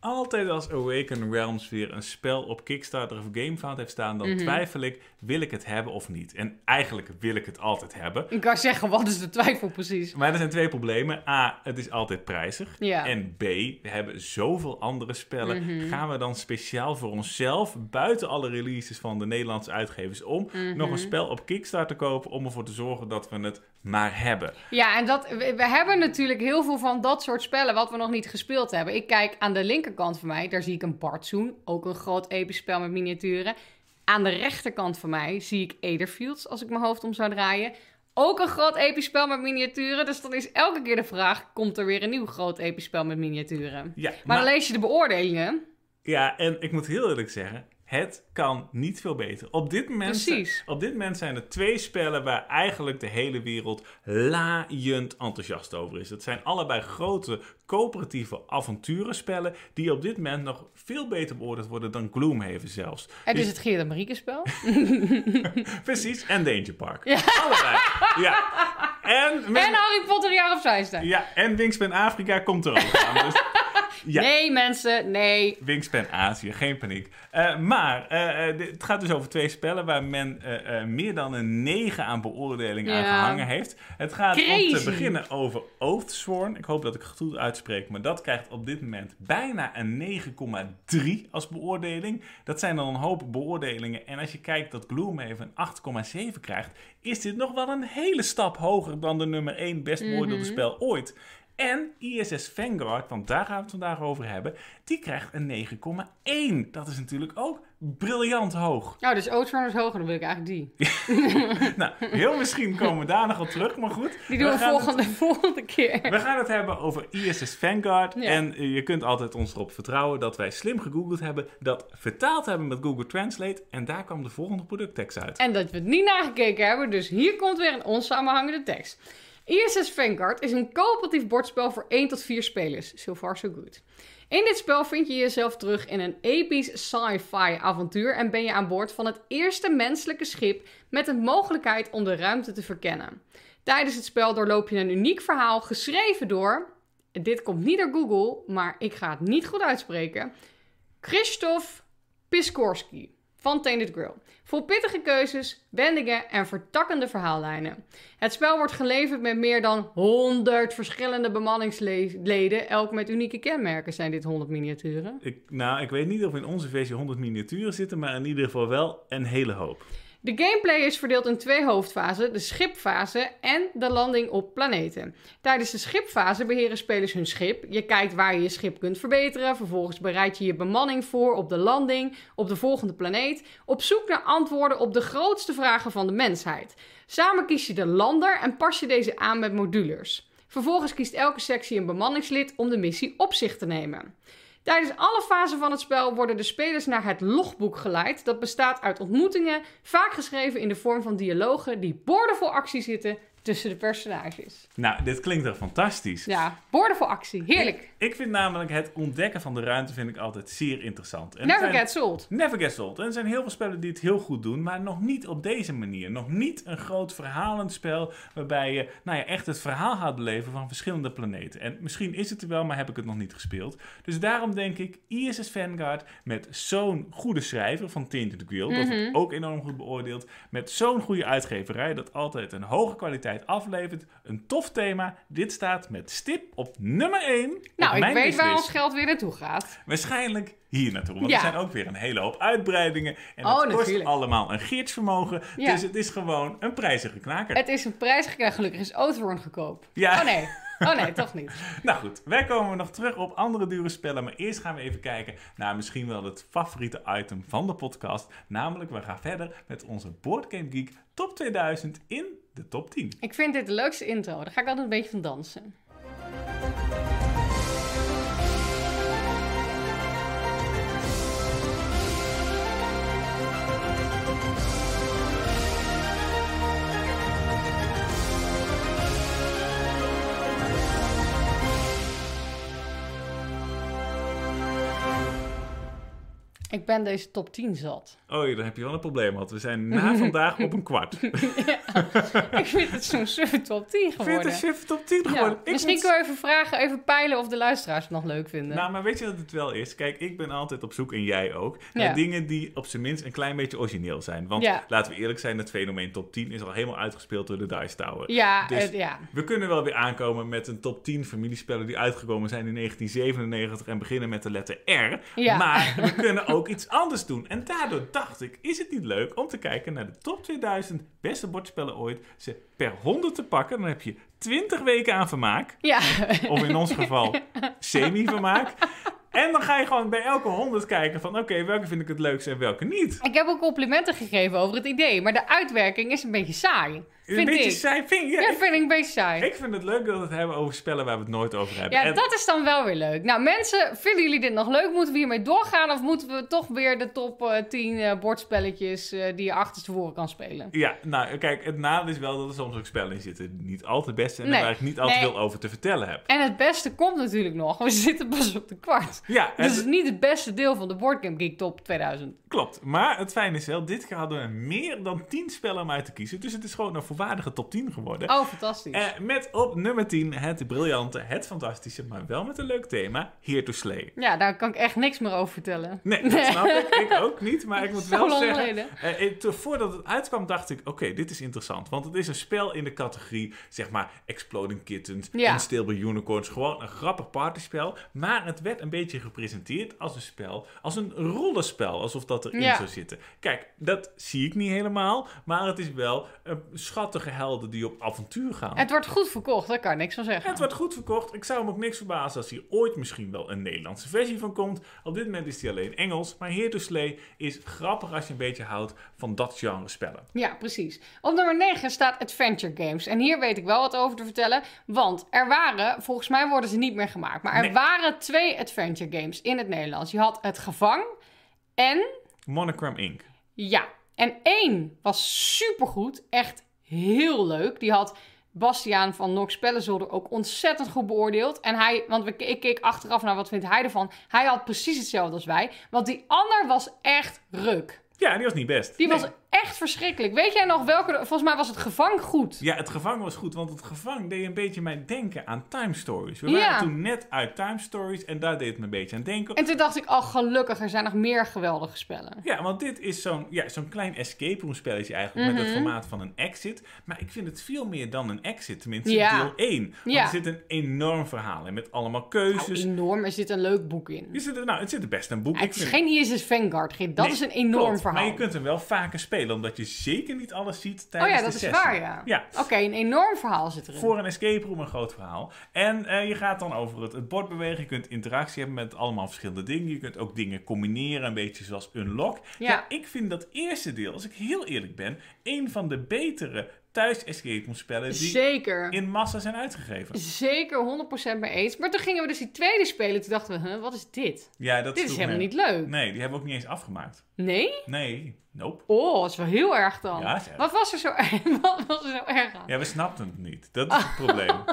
S1: Altijd als Awaken Realms weer een spel op Kickstarter of GameFound heeft staan, dan
S2: Mhm.
S1: twijfel ik, wil ik het hebben of niet? En eigenlijk wil ik het altijd hebben.
S2: Ik kan zeggen, wat is de twijfel precies?
S1: Maar er zijn twee problemen. A, het is altijd prijzig.
S2: Ja.
S1: En B, we hebben zoveel andere spellen.
S2: Mhm.
S1: Gaan we dan speciaal voor onszelf, buiten alle releases van de Nederlandse uitgevers om,
S2: Mhm.
S1: nog een spel op Kickstarter kopen om ervoor te zorgen dat we het maar hebben?
S2: Ja, en dat, we, we hebben natuurlijk heel veel van dat soort spellen wat we nog niet gespeeld hebben. Ik kijk aan de linkerkant van mij, daar zie ik een Bartzoen, ook een groot episch spel met miniaturen. Aan de rechterkant van mij zie ik Aetherfields, als ik mijn hoofd om zou draaien. Ook een groot episch spel met miniaturen. Dus dan is elke keer de vraag, komt er weer een nieuw groot episch spel met miniaturen?
S1: Ja,
S2: Maar
S1: maar-
S2: dan lees je de beoordelingen.
S1: Ja, en ik moet heel eerlijk zeggen, het kan niet veel beter. Op dit moment,
S2: Precies.
S1: Op dit moment zijn er twee spellen waar eigenlijk de hele wereld laaiend enthousiast over is. Het zijn allebei grote coöperatieve avonturenspellen die op dit moment nog veel beter beoordeeld worden dan Gloomhaven zelfs.
S2: Het
S1: Dus-
S2: is het Geert en Marieke spel.
S1: Precies, en Danger Park.
S2: Ja.
S1: Allebei. Ja. En, met-
S2: En Harry Potter jaar of Zijste.
S1: ja, en Wingspan Afrika komt er ook aan. Dus, ja.
S2: Nee mensen, nee.
S1: Wingspan Azië, geen paniek. Eh, maar eh, eh, het gaat dus over twee spellen waar men meer dan een 9 aan beoordeling aan gehangen heeft. Het gaat om te beginnen over Oathsworn. Ik hoop dat ik het goed uitspreek, maar dat krijgt op dit moment bijna een 9,3 als beoordeling. Dat zijn dan een hoop beoordelingen. En als je kijkt dat Gloomhaven een 8,7 krijgt, is dit nog wel een hele stap hoger dan de nummer 1 best beoordeelde
S2: Mhm.
S1: spel ooit. En ISS Vanguard, want daar gaan we het vandaag over hebben, die krijgt een 9,1. Dat is natuurlijk ook briljant hoog.
S2: Nou, dus is hoger, dan wil ik eigenlijk die.
S1: nou, heel misschien komen we daar nog op terug, maar goed.
S2: Die doen we
S1: gaan
S2: volgende, volgende keer.
S1: We gaan het hebben over ISS Vanguard.
S2: Ja.
S1: En eh, je kunt altijd ons erop vertrouwen dat wij slim gegoogeld hebben, dat vertaald hebben met Google Translate. En daar kwam de volgende producttekst uit.
S2: En dat we het niet nagekeken hebben, dus hier komt weer een onsamenhangende tekst. ISS Vanguard is een coöperatief bordspel voor 1 tot 4 spelers. So far so good. In dit spel vind je jezelf terug in een episch sci-fi avontuur en ben je aan boord van het eerste menselijke schip met de mogelijkheid om de ruimte te verkennen. Tijdens het spel doorloop je een uniek verhaal geschreven door, dit komt niet door Google, maar ik ga het niet goed uitspreken, Krzysztof Piskorski van Tainted Grill. Vol pittige keuzes, wendingen en vertakkende verhaallijnen. Het spel wordt geleverd met meer dan 100 verschillende bemanningsleden, elk met unieke kenmerken. Zijn dit 100 miniaturen?
S1: Ik, nou, ik weet niet of in onze versie 100 miniaturen zitten, maar in ieder geval wel een hele hoop.
S2: De gameplay is verdeeld in twee hoofdfasen: de schipfase en de landing op planeten. Tijdens de schipfase beheren spelers hun schip. Je kijkt waar je je schip kunt verbeteren. Vervolgens bereid je je bemanning voor op de landing op de volgende planeet. Op zoek naar antwoorden op de grootste vragen van de mensheid. Samen kies je de lander en pas je deze aan met modules. Vervolgens kiest elke sectie een bemanningslid om de missie op zich te nemen. Tijdens alle fasen van het spel worden de spelers naar het logboek geleid. Dat bestaat uit ontmoetingen, vaak geschreven in de vorm van dialogen die boordevol actie zitten tussen de personages.
S1: Nou, dit klinkt toch fantastisch.
S2: Ja, voor actie. Heerlijk.
S1: Ik vind namelijk het ontdekken van de ruimte vind ik altijd zeer interessant. En er
S2: Never get sold.
S1: Never get sold. En er zijn heel veel spellen die het heel goed doen, maar nog niet op deze manier. Nog niet een groot verhalend spel waarbij je nou ja, echt het verhaal gaat beleven van verschillende planeten. En misschien is het er wel, maar heb ik het nog niet gespeeld. Dus daarom denk ik, ISS Vanguard met zo'n goede schrijver van Tainted Grail, dat
S2: Mhm.
S1: wordt ook enorm goed beoordeeld, met zo'n goede uitgeverij dat altijd een hoge kwaliteit aflevert, een tof thema. Dit staat met stip op nummer 1
S2: Nou, ik weet waar ons geld weer naartoe gaat.
S1: Waarschijnlijk hier naartoe. Want
S2: Ja.
S1: er zijn ook weer een hele hoop uitbreidingen. En
S2: Oh,
S1: het kost
S2: natuurlijk.
S1: allemaal een geertsvermogen.
S2: Ja.
S1: Dus het is gewoon een prijzige knaker.
S2: Het is een prijs gekregen. Gelukkig is Oathorn goedkoop.
S1: Ja.
S2: Oh nee. Oh nee, toch niet.
S1: Nou goed, wij komen nog terug op andere dure spellen. Maar eerst gaan we even kijken naar misschien wel het favoriete item van de podcast. Namelijk, we gaan verder met onze Board Game Geek Top 2000 in de top 10.
S2: Ik vind dit de leukste intro. Daar ga ik altijd een beetje van dansen. Ik ben deze top 10 zat.
S1: Oh, dan heb je wel een probleem, want we zijn na vandaag op een kwart. Ik
S2: Ik vind het zo'n suffe top 10
S1: vind
S2: geworden.
S1: het een top 10
S2: Ja,
S1: geworden. Ik
S2: misschien
S1: moet-
S2: kunnen we even vragen, even peilen of de luisteraars het nog leuk vinden.
S1: Nou, maar weet je wat het wel is? Kijk, ik ben altijd op zoek, en jij ook, naar
S2: Ja.
S1: dingen die op zijn minst een klein beetje origineel zijn. Want
S2: Ja.
S1: laten we eerlijk zijn, het fenomeen top 10 is al helemaal uitgespeeld door de Dice Tower.
S2: ja,
S1: Dus-
S2: ja.
S1: We kunnen wel weer aankomen met een top 10 familiespellen die uitgekomen zijn in 1997 en beginnen met de letter R.
S2: Ja.
S1: Maar we kunnen ook iets anders doen. En daardoor dacht ik, is het niet leuk om te kijken naar de top 2000 beste bordspellen ooit, ze per 100 te pakken. Dan heb je 20 weken aan vermaak.
S2: Ja,
S1: Of in ons geval semi-vermaak. En dan ga je gewoon bij elke 100 kijken van oké, welke vind ik het leukste en welke niet.
S2: ik heb ook complimenten gegeven over het idee, maar de uitwerking is een beetje saai.
S1: Een beetje
S2: ik.
S1: saai vind je.
S2: Ja, dat vind ik een beetje saai.
S1: Ik vind het leuk dat we het hebben over spellen waar we het nooit over hebben.
S2: Ja,
S1: En-
S2: dat is dan wel weer leuk. Nou, mensen, vinden jullie dit nog leuk? Moeten we hiermee doorgaan? Of moeten we toch weer de top eh, 10 eh, bordspelletjes eh, die je achterstevoren kan spelen?
S1: Ja, nou kijk, het nadeel is wel dat er soms ook spellen in zitten die niet altijd best zijn en
S2: Nee.
S1: waar ik niet altijd
S2: Nee.
S1: veel over te vertellen heb.
S2: En het beste komt natuurlijk nog. We zitten pas op de kwart.
S1: Ja,
S2: Dus
S1: het-
S2: is niet het beste deel van de Boardgame Geek Top 2000.
S1: klopt. Maar het fijne is wel, dit hadden we meer dan 10 spellen om uit te kiezen. Dus het is gewoon een volwaardige top 10 geworden.
S2: Oh, fantastisch.
S1: Eh, met op nummer 10 het briljante, het fantastische, maar wel met een leuk thema, Here to Slay.
S2: Ja, daar kan ik echt niks meer over vertellen.
S1: Nee, dat snap ik. Ik ook niet. Maar ik moet wel zeggen... eh, te- voordat het uitkwam dacht ik... Oké, dit is interessant. Want het is een spel in de categorie... Zeg maar Exploding Kittens,
S2: Ja.
S1: Unstable Unicorns. Gewoon een grappig partyspel. Maar het werd een beetje gepresenteerd als een spel... Als een rollenspel. Alsof dat erin
S2: Ja.
S1: zou zitten. Kijk, dat zie ik niet helemaal. Maar het is wel een schattige helden die op avontuur gaan.
S2: Het wordt goed verkocht, daar kan ik niks van zeggen.
S1: Het wordt goed verkocht. Ik zou hem ook niks verbazen als hier ooit misschien wel een Nederlandse versie van komt. Op dit moment is die alleen Engels. Maar Here to Slay is grappig als je een beetje houdt van dat genre spellen.
S2: Ja, precies. Op nummer 9 staat Adventure Games. En hier weet ik wel wat over te vertellen. Want er waren, volgens mij worden ze niet meer gemaakt. Maar er
S1: Nee.
S2: waren twee Adventure Games in het Nederlands. Je had Het Gevang en
S1: Monogram Inc.
S2: Ja, en één was supergoed. Echt heel leuk. Die had Bastiaan van Nox Spellenzolder ook ontzettend goed beoordeeld. En hij, want we, ik keek achteraf naar wat vindt hij ervan. Hij had precies hetzelfde als wij. Want die ander was echt ruk.
S1: Ja, die was niet best.
S2: Die
S1: Nee.
S2: was echt verschrikkelijk. Weet jij nog welke... Volgens mij was het Gevang goed.
S1: Ja, het gevang was goed, want het gevang deed een beetje mij denken aan Time Stories. We
S2: Ja.
S1: waren toen net uit Time Stories en daar deed het me een beetje aan denken.
S2: En toen dacht ik, oh gelukkig, er zijn nog meer geweldige spellen.
S1: Ja, want dit is zo'n ja, zo'n klein escape room spelletje eigenlijk met het
S2: Mhm.
S1: formaat van een exit. Maar ik vind het veel meer dan een exit, tenminste
S2: Ja.
S1: deel 1. Want
S2: Ja.
S1: er zit een enorm verhaal in met allemaal
S2: Nou,
S1: keuzes.
S2: enorm, er zit een leuk boek in.
S1: Er zit, nou, het zit er best een boek. Ik
S2: het is
S1: vind-
S2: geen ISS Vanguard, dat
S1: Nee,
S2: is een enorm
S1: klopt,
S2: verhaal.
S1: Maar je kunt hem wel vaker spelen, omdat je zeker niet alles ziet
S2: Oh
S1: tijdens
S2: ja,
S1: de
S2: dat is
S1: sessie.
S2: waar, ja.
S1: Ja,
S2: Oké, een enorm verhaal zit erin.
S1: voor een escape room een groot verhaal. En eh, je gaat dan over het, het bord bewegen. Je kunt interactie hebben met allemaal verschillende dingen. Je kunt ook dingen combineren, een beetje zoals Unlock.
S2: Ja.
S1: ik vind dat eerste deel, als ik heel eerlijk ben, een van de betere thuis escape room spellen die
S2: Zeker.
S1: in massa zijn uitgegeven.
S2: Zeker 100% mee eens. Maar toen gingen we dus die tweede spelen. Toen dachten we, huh, wat is dit?
S1: Ja, dat
S2: Dit is helemaal niet leuk.
S1: Nee, die hebben we ook niet eens afgemaakt.
S2: Nee?
S1: Nee, nope.
S2: Oh, dat is wel heel erg dan.
S1: Ja, erg.
S2: Wat was er zo erg, wat was er zo erg aan?
S1: Ja, we snapten het niet. Dat is het probleem.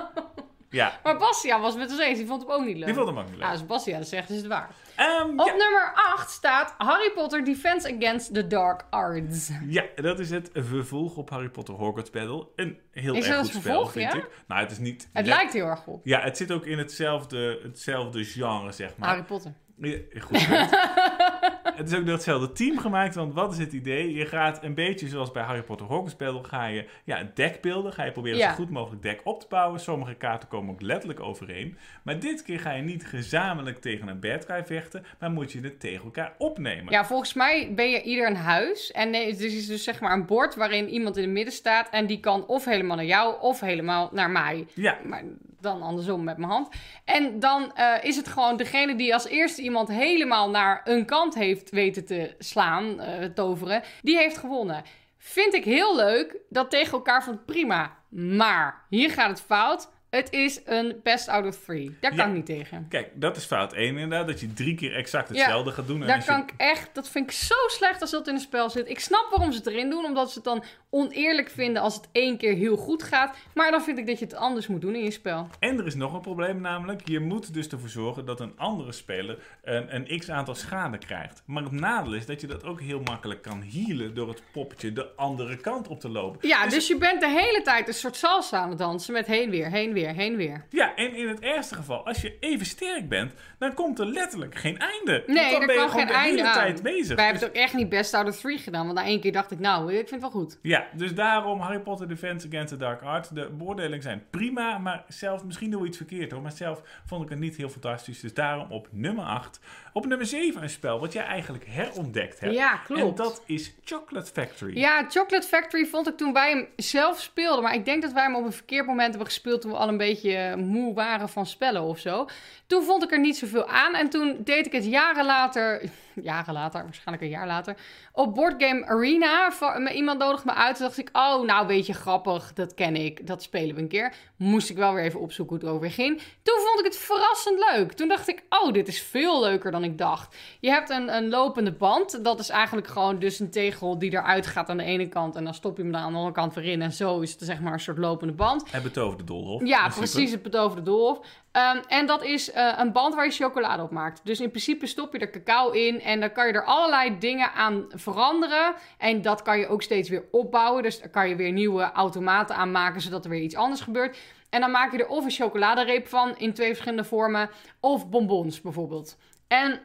S1: Ja,
S2: Maar Bastiaan was het met ons eens. Die vond het ook niet leuk.
S1: die vond hem ook niet
S2: Ja,
S1: leuk.
S2: dus Bastiaan dat zegt, is het waar.
S1: Ehm,
S2: Op
S1: ja.
S2: nummer 8 staat Harry Potter Defense Against the Dark Arts.
S1: Ja, dat is het vervolg op Harry Potter Hogwarts Battle. Een heel
S2: Is
S1: erg goed spel,
S2: vervolg,
S1: vind
S2: ja?
S1: ik. Nou, het is niet...
S2: Het
S1: net-
S2: lijkt heel erg op
S1: Ja, het zit ook in hetzelfde, hetzelfde genre, zeg maar.
S2: Harry Potter.
S1: Ja, Goed. het is ook door hetzelfde team gemaakt, want wat is het idee? Je gaat een beetje zoals bij Harry Potter Battle, ga je ja, een deck beelden, ga je proberen
S2: Ja.
S1: zo goed mogelijk deck op te bouwen. Sommige kaarten komen ook letterlijk overeen. Maar dit keer ga je niet gezamenlijk tegen een bad guy vechten, maar moet je het tegen elkaar opnemen.
S2: Ja, volgens mij ben je ieder een huis. En nee, het is dus zeg maar een bord waarin iemand in het midden staat. En die kan of helemaal naar jou of helemaal naar mij.
S1: Ja,
S2: Maar dan andersom met mijn hand. En dan eh, is het gewoon degene die als eerste iemand helemaal naar een kant heeft weten te slaan, eh, toveren, die heeft gewonnen. Vind ik heel leuk. Dat tegen elkaar ik prima. Maar hier gaat het fout. Het is een best out of three. Daar kan
S1: Ja.
S2: ik niet tegen.
S1: kijk, dat is fout 1 inderdaad, dat je drie keer exact
S2: Ja,
S1: hetzelfde gaat doen. En
S2: Daar
S1: je-
S2: kan ik echt, dat vind ik zo slecht als dat in een spel zit. Ik snap waarom ze het erin doen, omdat ze het dan oneerlijk vinden als het één keer heel goed gaat. Maar dan vind ik dat je het anders moet doen in je spel.
S1: En er is nog een probleem namelijk. Je moet dus ervoor zorgen dat een andere speler een, een x aantal schade krijgt. Maar het nadeel is dat je dat ook heel makkelijk kan healen door het poppetje de andere kant op te lopen.
S2: Ja, dus je bent de hele tijd een soort salsa aan het dansen met heen weer, heen weer, heen weer.
S1: Ja, en in het ergste geval, als je even sterk bent, dan komt er letterlijk geen einde. Want
S2: Nee,
S1: dan
S2: er
S1: ben je gewoon
S2: geen
S1: de hele
S2: aan.
S1: tijd bezig.
S2: Wij hebben
S1: Dus-
S2: het ook echt niet best out of three gedaan, want na één keer dacht ik, nou, ik vind het wel goed.
S1: Ja, dus daarom Harry Potter Defense Against the Dark Arts. De beoordelingen zijn prima, maar zelf, misschien doen we iets verkeerd hoor, maar zelf vond ik het niet heel fantastisch. Dus daarom op nummer 8. Op nummer 7 een spel wat jij eigenlijk herontdekt hebt.
S2: Ja, klopt.
S1: En dat is Chocolate Factory.
S2: Ja, Chocolate Factory vond ik toen wij hem zelf speelden. Maar ik denk dat wij hem op een verkeerd moment hebben gespeeld toen we al een beetje eh, moe waren van spellen of zo. Toen vond ik er niet zoveel aan. En toen deed ik het jaren later, jaren later, waarschijnlijk een jaar later, op Board Game Arena. Iemand nodigde me uit. Toen dacht ik, oh, nou weet je, grappig, dat ken ik. Dat spelen we een keer. Moest ik wel weer even opzoeken hoe het over ging. Toen vond ik het verrassend leuk. Toen dacht ik, oh, dit is veel leuker dan ik dacht. Je hebt een, een lopende band. Dat is eigenlijk gewoon dus een tegel die eruit gaat aan de ene kant. En dan stop je hem dan aan de andere kant weer in. En zo is het zeg maar een soort lopende band.
S1: Het betoverde doolhof.
S2: Ja, precies, het betoverde doolhof. Ehm, en dat is eh, een band waar je chocolade op maakt. Dus in principe stop je er cacao in en dan kan je er allerlei dingen aan veranderen. En dat kan je ook steeds weer opbouwen. Dus daar kan je weer nieuwe automaten aan maken, zodat er weer iets anders gebeurt. En dan maak je er of een chocoladereep van in twee verschillende vormen, of bonbons bijvoorbeeld. En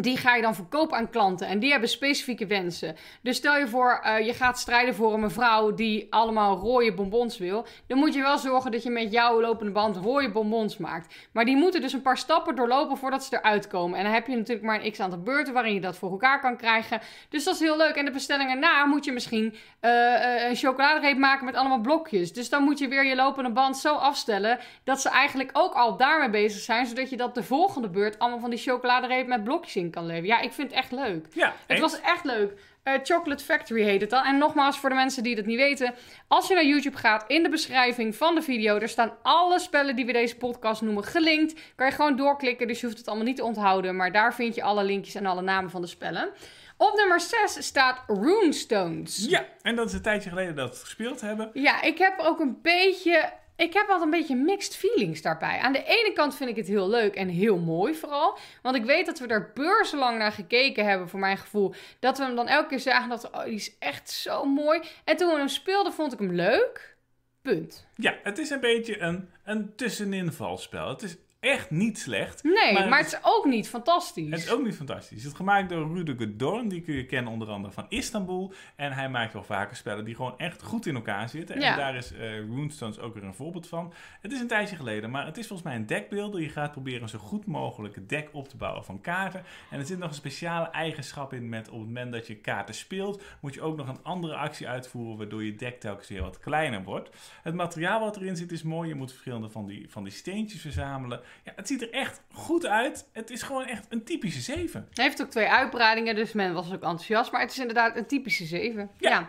S2: die ga je dan verkopen aan klanten en die hebben specifieke wensen. Dus stel je voor, eh, je gaat strijden voor een mevrouw die allemaal rode bonbons wil. Dan moet je wel zorgen dat je met jouw lopende band rode bonbons maakt. Maar die moeten dus een paar stappen doorlopen voordat ze eruit komen. En dan heb je natuurlijk maar een x aantal beurten waarin je dat voor elkaar kan krijgen. Dus dat is heel leuk. En de bestelling erna moet je misschien eh, eh, een chocoladereep maken met allemaal blokjes. Dus dan moet je weer je lopende band zo afstellen dat ze eigenlijk ook al daarmee bezig zijn. Zodat je dat de volgende beurt allemaal van die chocoladereep met blokjes in kan leveren. Ja, ik vind het echt leuk.
S1: Ja,
S2: Het was echt leuk. Eh, Chocolate Factory heet het dan. En nogmaals, voor de mensen die dat niet weten. Als je naar YouTube gaat, in de beschrijving van de video... daar staan alle spellen die we deze podcast noemen gelinkt. Kan je gewoon doorklikken, dus je hoeft het allemaal niet te onthouden. Maar daar vind je alle linkjes en alle namen van de spellen. Op nummer 6 staat Runestones.
S1: Ja, en dat is een tijdje geleden dat we het gespeeld hebben.
S2: Ja, ik heb ook een beetje. Ik heb altijd een beetje mixed feelings daarbij. Aan de ene kant vind ik het heel leuk en heel mooi vooral. Want ik weet dat we er beurzenlang naar gekeken hebben, voor mijn gevoel. Dat we hem dan elke keer zagen dat, oh, die is echt zo mooi. En toen we hem speelden, vond ik hem leuk. Punt.
S1: Ja, het is een beetje een, een tusseninvalspel. Het is echt niet slecht.
S2: Nee, maar,
S1: Maar
S2: het is ook niet fantastisch.
S1: Het is ook niet fantastisch. Het is gemaakt door Rudiger Dorn. Die kun je kennen onder andere van Istanbul. En hij maakt wel vaker spellen die gewoon echt goed in elkaar zitten.
S2: Ja.
S1: En daar is eh Runestones ook weer een voorbeeld van. Het is een tijdje geleden, maar het is volgens mij een deckbeelder. Je gaat proberen een zo goed mogelijk een deck op te bouwen van kaarten. En er zit nog een speciale eigenschap in met op het moment dat je kaarten speelt, moet je ook nog een andere actie uitvoeren, waardoor je deck telkens weer wat kleiner wordt. Het materiaal wat erin zit is mooi. Je moet verschillende van die, van die steentjes verzamelen. Ja, het ziet er echt goed uit. Het is gewoon echt een typische 7.
S2: Hij heeft ook twee uitbreidingen, dus men was ook enthousiast. Maar het is inderdaad een typische 7.
S1: Ja.
S2: Ja.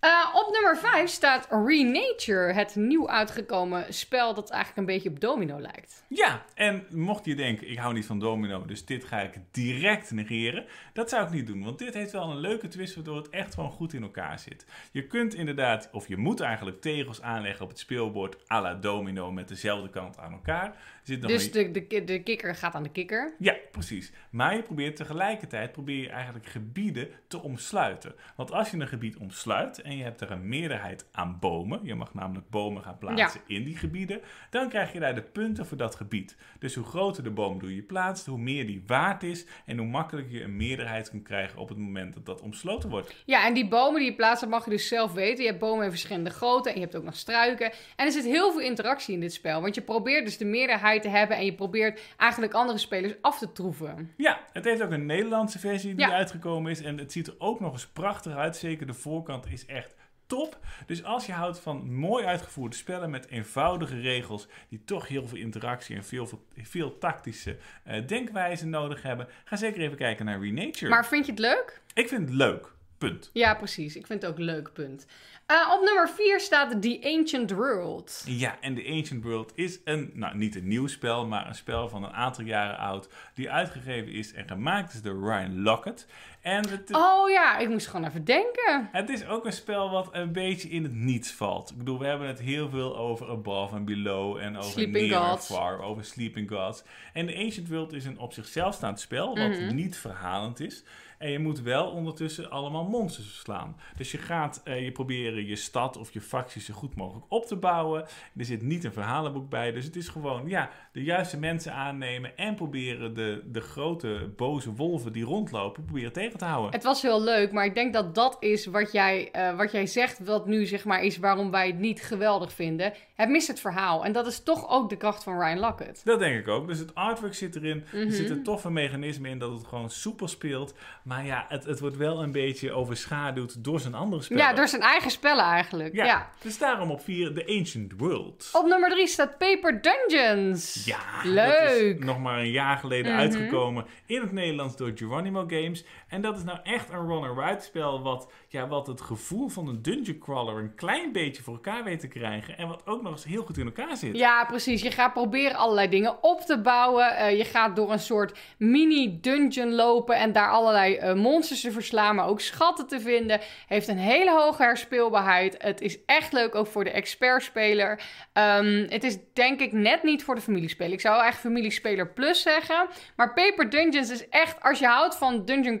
S2: Eh, op nummer 5 staat Renature, het nieuw uitgekomen spel dat eigenlijk een beetje op domino lijkt.
S1: Ja, en mocht je denken, ik hou niet van domino, dus dit ga ik direct negeren. Dat zou ik niet doen, want dit heeft wel een leuke twist waardoor het echt gewoon goed in elkaar zit. Je kunt inderdaad, of je moet eigenlijk tegels aanleggen op het speelbord à la domino met dezelfde kant aan elkaar. Zit nog
S2: Dus de, de, de kikker gaat aan de kikker.
S1: Ja, precies. Maar je probeert tegelijkertijd probeer je eigenlijk gebieden te omsluiten. Want als je een gebied omsluit en je hebt er een meerderheid aan bomen, je mag namelijk bomen gaan plaatsen in die gebieden, dan krijg je daar de punten voor dat gebied. Dus hoe groter de boom door je plaatst, hoe meer die waard is en hoe makkelijker je een meerderheid kan krijgen op het moment dat dat omsloten wordt.
S2: Ja, en die bomen die je plaatst, dat mag je dus zelf weten. Je hebt bomen in verschillende grootte en je hebt ook nog struiken. En er zit heel veel interactie in dit spel. Want je probeert dus de meerderheid te hebben en je probeert eigenlijk andere spelers af te troeven.
S1: Ja, het heeft ook een Nederlandse versie die
S2: Ja.
S1: uitgekomen is. En het ziet er ook nog eens prachtig uit. Zeker de voorkant is echt top. Dus als je houdt van mooi uitgevoerde spellen met eenvoudige regels... die toch heel veel interactie en veel, veel tactische eh, denkwijzen nodig hebben... ga zeker even kijken naar Renature.
S2: Maar vind je het leuk?
S1: Ik vind het leuk. Punt.
S2: Ja, precies. Ik vind het ook leuk punt. Eh, op nummer 4 staat The Ancient World.
S1: Ja, en The Ancient World is een, nou niet een nieuw spel, maar een spel van een aantal jaren oud. Die uitgegeven is en gemaakt is door Ryan Lockett. En het,
S2: Oh ja, ik moest gewoon even denken.
S1: Het is ook een spel wat een beetje in het niets valt. Ik bedoel, we hebben het heel veel over Above and Below en over
S2: Sleeping
S1: Near and
S2: Gods.
S1: Far, over Sleeping Gods. En The Ancient World is een op zichzelf staand spel, wat
S2: Mhm.
S1: niet verhalend is. En je moet wel ondertussen allemaal monsters verslaan. Dus je gaat eh, je proberen je stad of je facties zo goed mogelijk op te bouwen. Er zit niet een verhalenboek bij. Dus het is gewoon ja, de juiste mensen aannemen en proberen de, de grote boze wolven die rondlopen, proberen tegen te houden.
S2: Het was heel leuk, maar ik denk dat dat is wat jij, eh, wat jij zegt, wat nu zeg maar is waarom wij het niet geweldig vinden. Het mist het verhaal. En dat is toch ook de kracht van Ryan Lockett.
S1: Dat denk ik ook. Dus het artwork zit erin.
S2: Mhm.
S1: Er zitten toffe mechanismen in dat het gewoon soepel speelt. Maar ja, het, het wordt wel een beetje overschaduwd door zijn andere spellen.
S2: Ja, door zijn eigen spellen eigenlijk.
S1: Ja,
S2: Ja.
S1: Dus daarom op 4 The Ancient World.
S2: Op nummer 3 staat Paper Dungeons.
S1: Ja,
S2: Leuk.
S1: dat is nog maar een jaar geleden
S2: Mhm.
S1: uitgekomen in het Nederlands door Geronimo Games. En dat is nou echt een run-and-ride spel wat, ja, wat het gevoel van een dungeon crawler een klein beetje voor elkaar weet te krijgen. En wat ook nog eens heel goed in elkaar zit.
S2: Ja, precies. Je gaat proberen allerlei dingen op te bouwen. Eh, je gaat door een soort mini-dungeon lopen en daar allerlei eh, monsters te verslaan, maar ook schatten te vinden. Heeft een hele hoge herspeelbaarheid. Het is echt leuk ook voor de expertspeler. Ehm, het is denk ik net niet voor de familiespeler. Ik zou echt familiespeler plus zeggen. Maar Paper Dungeons is echt, als je houdt van dungeon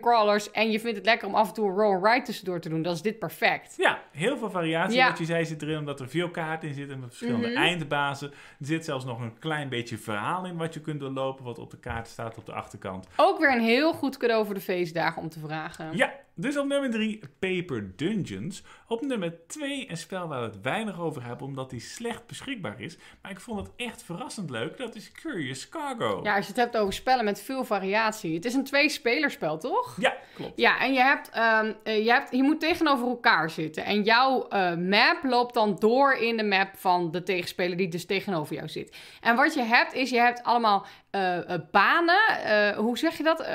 S2: en je vindt het lekker om af en toe een roll ride tussendoor te doen, dan is dit perfect.
S1: Ja, heel veel variatie.
S2: Ja.
S1: Wat je zei zit erin, omdat er veel kaarten in zitten met verschillende
S2: Mhm.
S1: eindbazen. Er zit zelfs nog een klein beetje verhaal in wat je kunt doorlopen, wat op de kaart staat op de achterkant.
S2: Ook weer een heel goed cadeau voor de feestdagen om te vragen.
S1: Ja, dus op nummer 3 Paper Dungeons. Op nummer 2 een spel waar we het weinig over hebben, omdat die slecht beschikbaar is. Maar ik vond het echt verrassend leuk. Dat is Curious Cargo.
S2: Ja, als je het hebt over spellen met veel variatie. Het is een twee-spelerspel, toch?
S1: Ja, klopt.
S2: Ja, en je, hebt, ehm, eh, je, hebt, je moet tegenover elkaar zitten. En jouw eh, map loopt dan door in de map van de tegenspeler die dus tegenover jou zit. En wat je hebt, is je hebt allemaal eh, eh, banen. eh, hoe zeg je dat?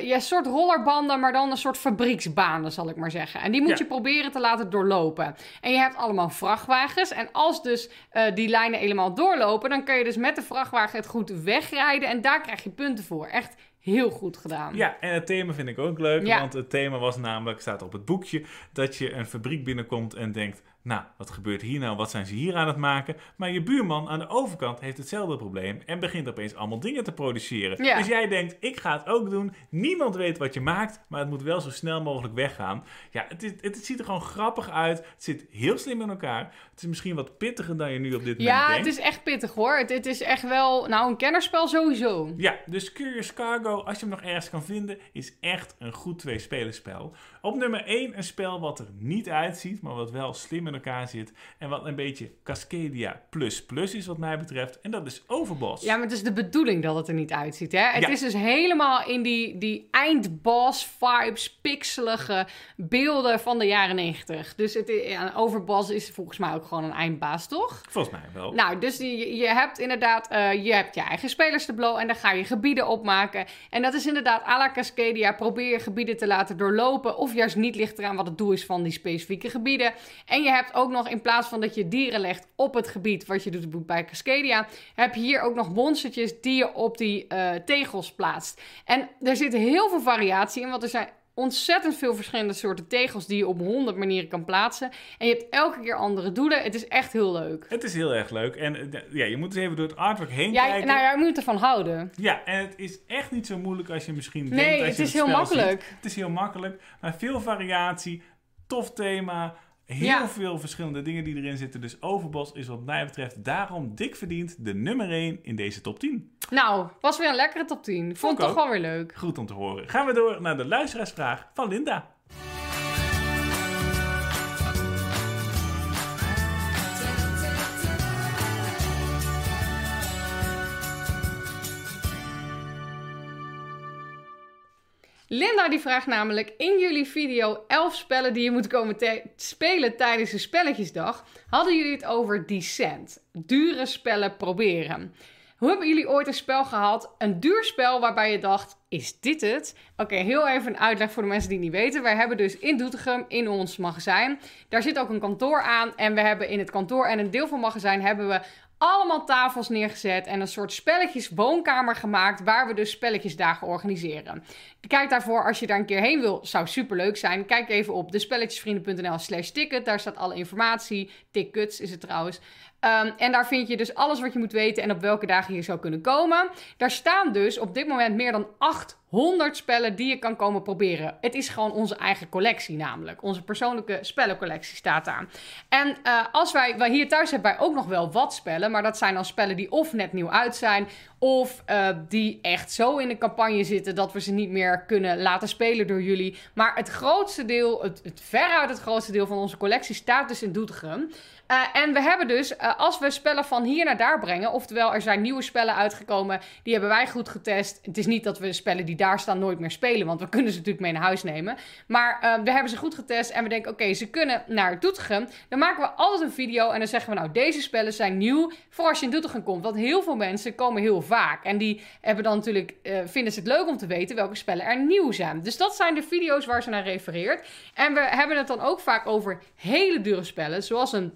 S2: Ja, een soort rollerbanden, maar dan een soort fabrieksbanen, zal ik maar zeggen. En die moet
S1: Ja.
S2: je proberen te laten doorlopen. En je hebt allemaal vrachtwagens. En als dus die lijnen helemaal doorlopen, dan kun je dus met de vrachtwagen het goed wegrijden. En daar krijg je punten voor. Echt heel goed gedaan.
S1: Ja, en het thema vind ik ook leuk,
S2: Ja.
S1: want het thema was namelijk, staat op het boekje, dat je een fabriek binnenkomt en denkt, nou, wat gebeurt hier nou, wat zijn ze hier aan het maken? Maar je buurman aan de overkant heeft hetzelfde probleem en begint opeens allemaal dingen te produceren.
S2: Ja.
S1: Dus jij denkt, ik ga het ook doen, niemand weet wat je maakt, maar het moet wel zo snel mogelijk weggaan. Ja, het, is, het, ziet er gewoon grappig uit, het zit heel slim in elkaar. Is misschien wat pittiger dan je nu op dit moment
S2: Ja,
S1: denkt.
S2: het is echt pittig hoor. Het, het is echt wel, nou, een kennerspel sowieso.
S1: Ja, dus Curious Cargo, als je hem nog ergens kan vinden, is echt een goed twee-spelerspel. Op nummer 1 een spel wat er niet uitziet, maar wat wel slim in elkaar zit. En wat een beetje Cascadia plus plus is wat mij betreft. En dat is Overboss.
S2: Ja, maar het is de bedoeling dat het er niet uitziet, hè? Het
S1: Ja.
S2: is dus helemaal in die, die eindboss-vibes, pixelige beelden van de jaren 90. Dus het, ja, overboss is volgens mij ook gewoon een eindbaas, toch?
S1: Volgens mij wel.
S2: Nou, dus je, je hebt inderdaad eh, je, hebt je eigen spelerstableau en dan ga je gebieden opmaken. En dat is inderdaad à la Cascadia. Probeer je gebieden te laten doorlopen of juist niet ligt eraan wat het doel is van die specifieke gebieden. En je hebt ook nog, in plaats van dat je dieren legt op het gebied, wat je doet bij Cascadia, heb je hier ook nog monstertjes die je op die eh, tegels plaatst. En er zit heel veel variatie in, want er zijn ontzettend veel verschillende soorten tegels die je op honderd manieren kan plaatsen. En je hebt elke keer andere doelen. Het is echt heel leuk.
S1: Het is heel erg leuk. En eh, ja, je moet eens even door het artwork heen
S2: Ja,
S1: kijken.
S2: nou ja, je moet ervan houden.
S1: Ja, en het is echt niet zo moeilijk als je misschien
S2: Nee,
S1: denkt. als
S2: het is heel makkelijk.
S1: ziet. Het is heel makkelijk, maar veel variatie, tof thema, heel
S2: Ja.
S1: veel verschillende dingen die erin zitten. Dus Overbos is wat mij betreft daarom dik verdiend de nummer 1 in deze top 10.
S2: Nou, was weer een lekkere top 10. Ik vond
S1: ik
S2: het toch wel weer leuk.
S1: Goed om te horen. Gaan we door naar de luisteraarsvraag van Linda.
S2: Linda die vraagt namelijk in jullie video 11 spellen die je moet komen spelen tijdens de spelletjesdag. Hadden jullie het over Descent? Dure spellen proberen. Hoe hebben jullie ooit een spel gehad, een duur spel waarbij je dacht, is dit het? Oké, heel even een uitleg voor de mensen die niet weten. Wij hebben dus in Doetinchem, in ons magazijn, daar zit ook een kantoor aan. En we hebben in het kantoor en een deel van het magazijn hebben we allemaal tafels neergezet en een soort spelletjes woonkamer gemaakt waar we dus spelletjesdagen organiseren. Kijk daarvoor als je daar een keer heen wil, zou superleuk zijn. Kijk even op despelletjesvrienden.nl slash ticket, daar staat alle informatie. Tickets is het trouwens. Ehm, en daar vind je dus alles wat je moet weten en op welke dagen je zou kunnen komen. Daar staan dus op dit moment meer dan 800 spellen die je kan komen proberen. Het is gewoon onze eigen collectie namelijk. Onze persoonlijke spellencollectie staat daar. En eh, als wij, wij hier thuis hebben wij ook nog wel wat spellen, maar dat zijn dan spellen die of net nieuw uit zijn, of eh, die echt zo in de campagne zitten dat we ze niet meer kunnen laten spelen door jullie. Maar het grootste deel, het, het veruit het grootste deel van onze collectie staat dus in Doetinchem. Eh, en we hebben dus, eh, als we spellen van hier naar daar brengen, oftewel er zijn nieuwe spellen uitgekomen, die hebben wij goed getest. Het is niet dat we spellen die daar staan nooit meer spelen, want we kunnen ze natuurlijk mee naar huis nemen. Maar eh, we hebben ze goed getest en we denken, oké, ze kunnen naar Doetinchem. Dan maken we altijd een video en dan zeggen we, nou, deze spellen zijn nieuw voor als je in Doetinchem komt. Want heel veel mensen komen heel vaak en die hebben dan natuurlijk, vinden ze het leuk om te weten welke spellen er nieuw zijn. Dus dat zijn de video's waar ze naar refereert. En we hebben het dan ook vaak over hele dure spellen, zoals een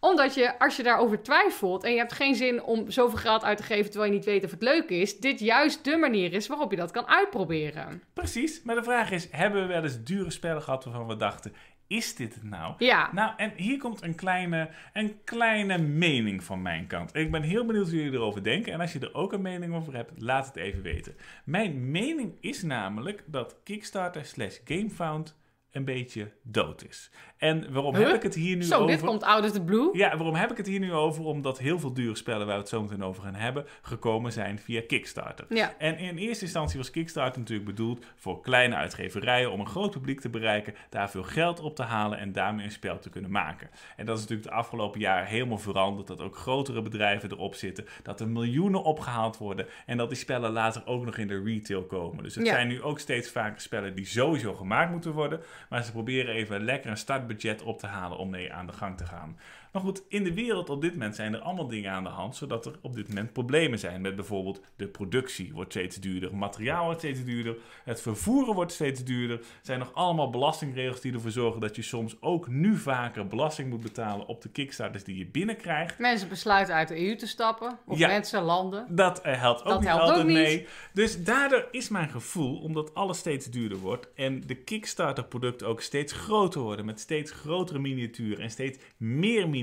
S2: Omdat je, als je daarover twijfelt en je hebt geen zin om zoveel geld uit te geven terwijl je niet weet of het leuk is, dit juist de manier is waarop je dat kan uitproberen.
S1: Precies, maar de vraag is, hebben we wel eens dure spellen gehad waarvan we dachten, is dit het nou?
S2: Ja,
S1: Nou, en hier komt een kleine, een kleine mening van mijn kant. Ik ben heel benieuwd hoe jullie erover denken. En als je er ook een mening over hebt, laat het even weten. Mijn mening is namelijk dat Kickstarter slash GameFound een beetje dood is. En waarom
S2: Huh?
S1: heb ik het hier nu
S2: zo,
S1: over?
S2: dit komt out of the blue.
S1: Ja, waarom heb ik het hier nu over? Omdat heel veel dure spellen waar we het zo meteen over gaan hebben, gekomen zijn via Kickstarter.
S2: Ja.
S1: En in eerste instantie was Kickstarter natuurlijk bedoeld voor kleine uitgeverijen om een groot publiek te bereiken, daar veel geld op te halen en daarmee een spel te kunnen maken. En dat is natuurlijk de afgelopen jaren helemaal veranderd, dat ook grotere bedrijven erop zitten, dat er miljoenen opgehaald worden en dat die spellen later ook nog in de retail komen. Dus het
S2: Ja.
S1: zijn nu ook steeds vaker spellen die sowieso gemaakt moeten worden, maar ze proberen even lekker een startbudget op te halen om mee aan de gang te gaan. Maar goed, in de wereld op dit moment zijn er allemaal dingen aan de hand, zodat er op dit moment problemen zijn met bijvoorbeeld de productie wordt steeds duurder, materiaal wordt steeds duurder, het vervoeren wordt steeds duurder. Er zijn nog allemaal belastingregels die ervoor zorgen dat je soms ook nu vaker belasting moet betalen op de kickstarters die je binnenkrijgt.
S2: Mensen besluiten uit de EU te stappen. Of
S1: Ja.
S2: mensen, landen.
S1: Dat eh, helpt ook
S2: Dat
S1: niet
S2: helpt
S1: altijd
S2: ook niet.
S1: mee. Dus daardoor is mijn gevoel, omdat alles steeds duurder wordt en de Kickstarter producten ook steeds groter worden met steeds grotere miniaturen en steeds meer miniaturen,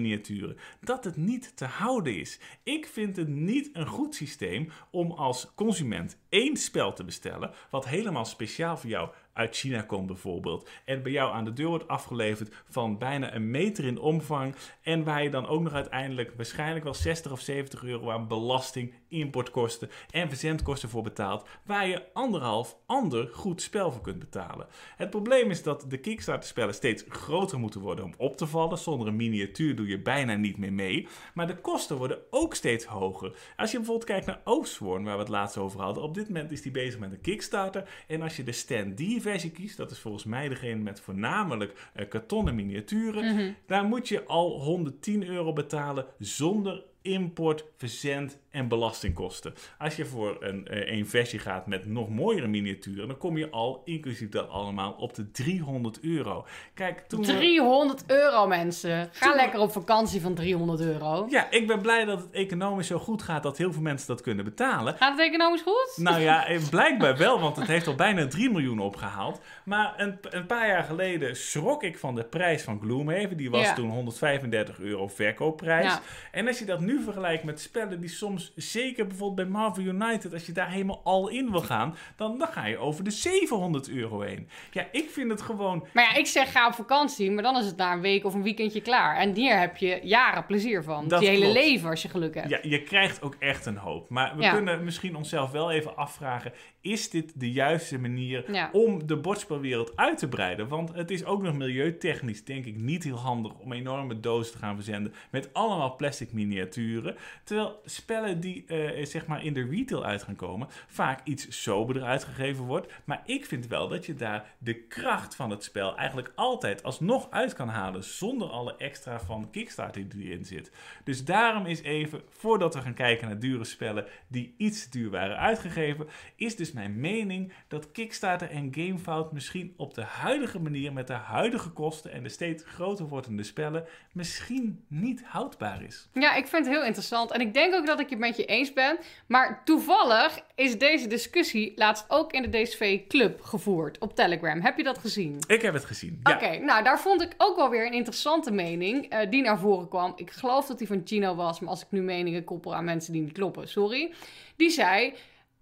S1: dat het niet te houden is. Ik vind het niet een goed systeem om als consument één spel te bestellen wat helemaal speciaal voor jou uit China komt bijvoorbeeld. En bij jou aan de deur wordt afgeleverd van bijna een meter in omvang. En waar je dan ook nog uiteindelijk waarschijnlijk wel 60 of 70 euro aan belasting, importkosten en verzendkosten voor betaalt. Waar je anderhalf ander goed spel voor kunt betalen. Het probleem is dat de Kickstarter spellen steeds groter moeten worden om op te vallen. Zonder een miniatuur doe je bijna niet meer mee. Maar de kosten worden ook steeds hoger. Als je bijvoorbeeld kijkt naar Oathsworn, waar we het laatst over hadden. Op dit moment is die bezig met een Kickstarter. En als je de stand versie kiest, dat is volgens mij degene met voornamelijk uh, kartonnen miniaturen.
S2: Mhm.
S1: Daar moet je al 110 euro betalen zonder import, verzend en belastingkosten. Als je voor een, eh, een versie gaat met nog mooiere miniaturen, dan kom je al, inclusief dat allemaal, op de 300 euro. Kijk, toen we-
S2: 300 euro, mensen. Ga
S1: Toen
S2: lekker op vakantie van 300 euro.
S1: Ja, ik ben blij dat het economisch zo goed gaat dat heel veel mensen dat kunnen betalen.
S2: Gaat het economisch goed?
S1: Nou ja, eh, blijkbaar wel, want het heeft al bijna 3 miljoen opgehaald. Maar een, een paar jaar geleden schrok ik van de prijs van Gloomhaven. Die was
S2: Ja.
S1: toen 135 euro verkoopprijs.
S2: Ja.
S1: En als je dat nu vergelijkt met spellen die soms, zeker bijvoorbeeld bij Marvel United, als je daar helemaal al in wil gaan, dan, dan ga je over de 700 euro heen. Ja, ik vind het gewoon
S2: Maar ja, ik zeg ga op vakantie, maar dan is het na een week of een weekendje klaar. En hier heb je jaren plezier van.
S1: Dat
S2: je hele leven als je geluk hebt.
S1: Ja, je krijgt ook echt een hoop. Maar we
S2: Ja.
S1: kunnen misschien onszelf wel even afvragen: is dit de juiste manier
S2: Ja.
S1: om de bordspelwereld uit te breiden? Want het is ook nog milieutechnisch, denk ik, niet heel handig om enorme dozen te gaan verzenden met allemaal plastic miniaturen. Terwijl spellen die eh, zeg maar in de retail uit gaan komen, vaak iets soberder uitgegeven wordt. Maar ik vind wel dat je daar de kracht van het spel eigenlijk altijd alsnog uit kan halen zonder alle extra van Kickstarter die erin zit. Dus daarom is even, voordat we gaan kijken naar dure spellen die iets te duur waren uitgegeven, is dus mijn mening dat Kickstarter en Gamefout misschien op de huidige manier met de huidige kosten en de steeds groter wordende spellen misschien niet houdbaar is.
S2: Ja, ik vind het heel interessant. En ik denk ook dat ik het met je eens ben. Maar toevallig is deze discussie laatst ook in de DSV Club gevoerd op Telegram. Heb je dat gezien?
S1: Ik heb het gezien. Ja.
S2: Oké, nou daar vond ik ook wel weer een interessante mening eh, die naar voren kwam. Ik geloof dat die van Gino was, maar als ik nu meningen koppel aan mensen die niet kloppen, sorry. Die zei,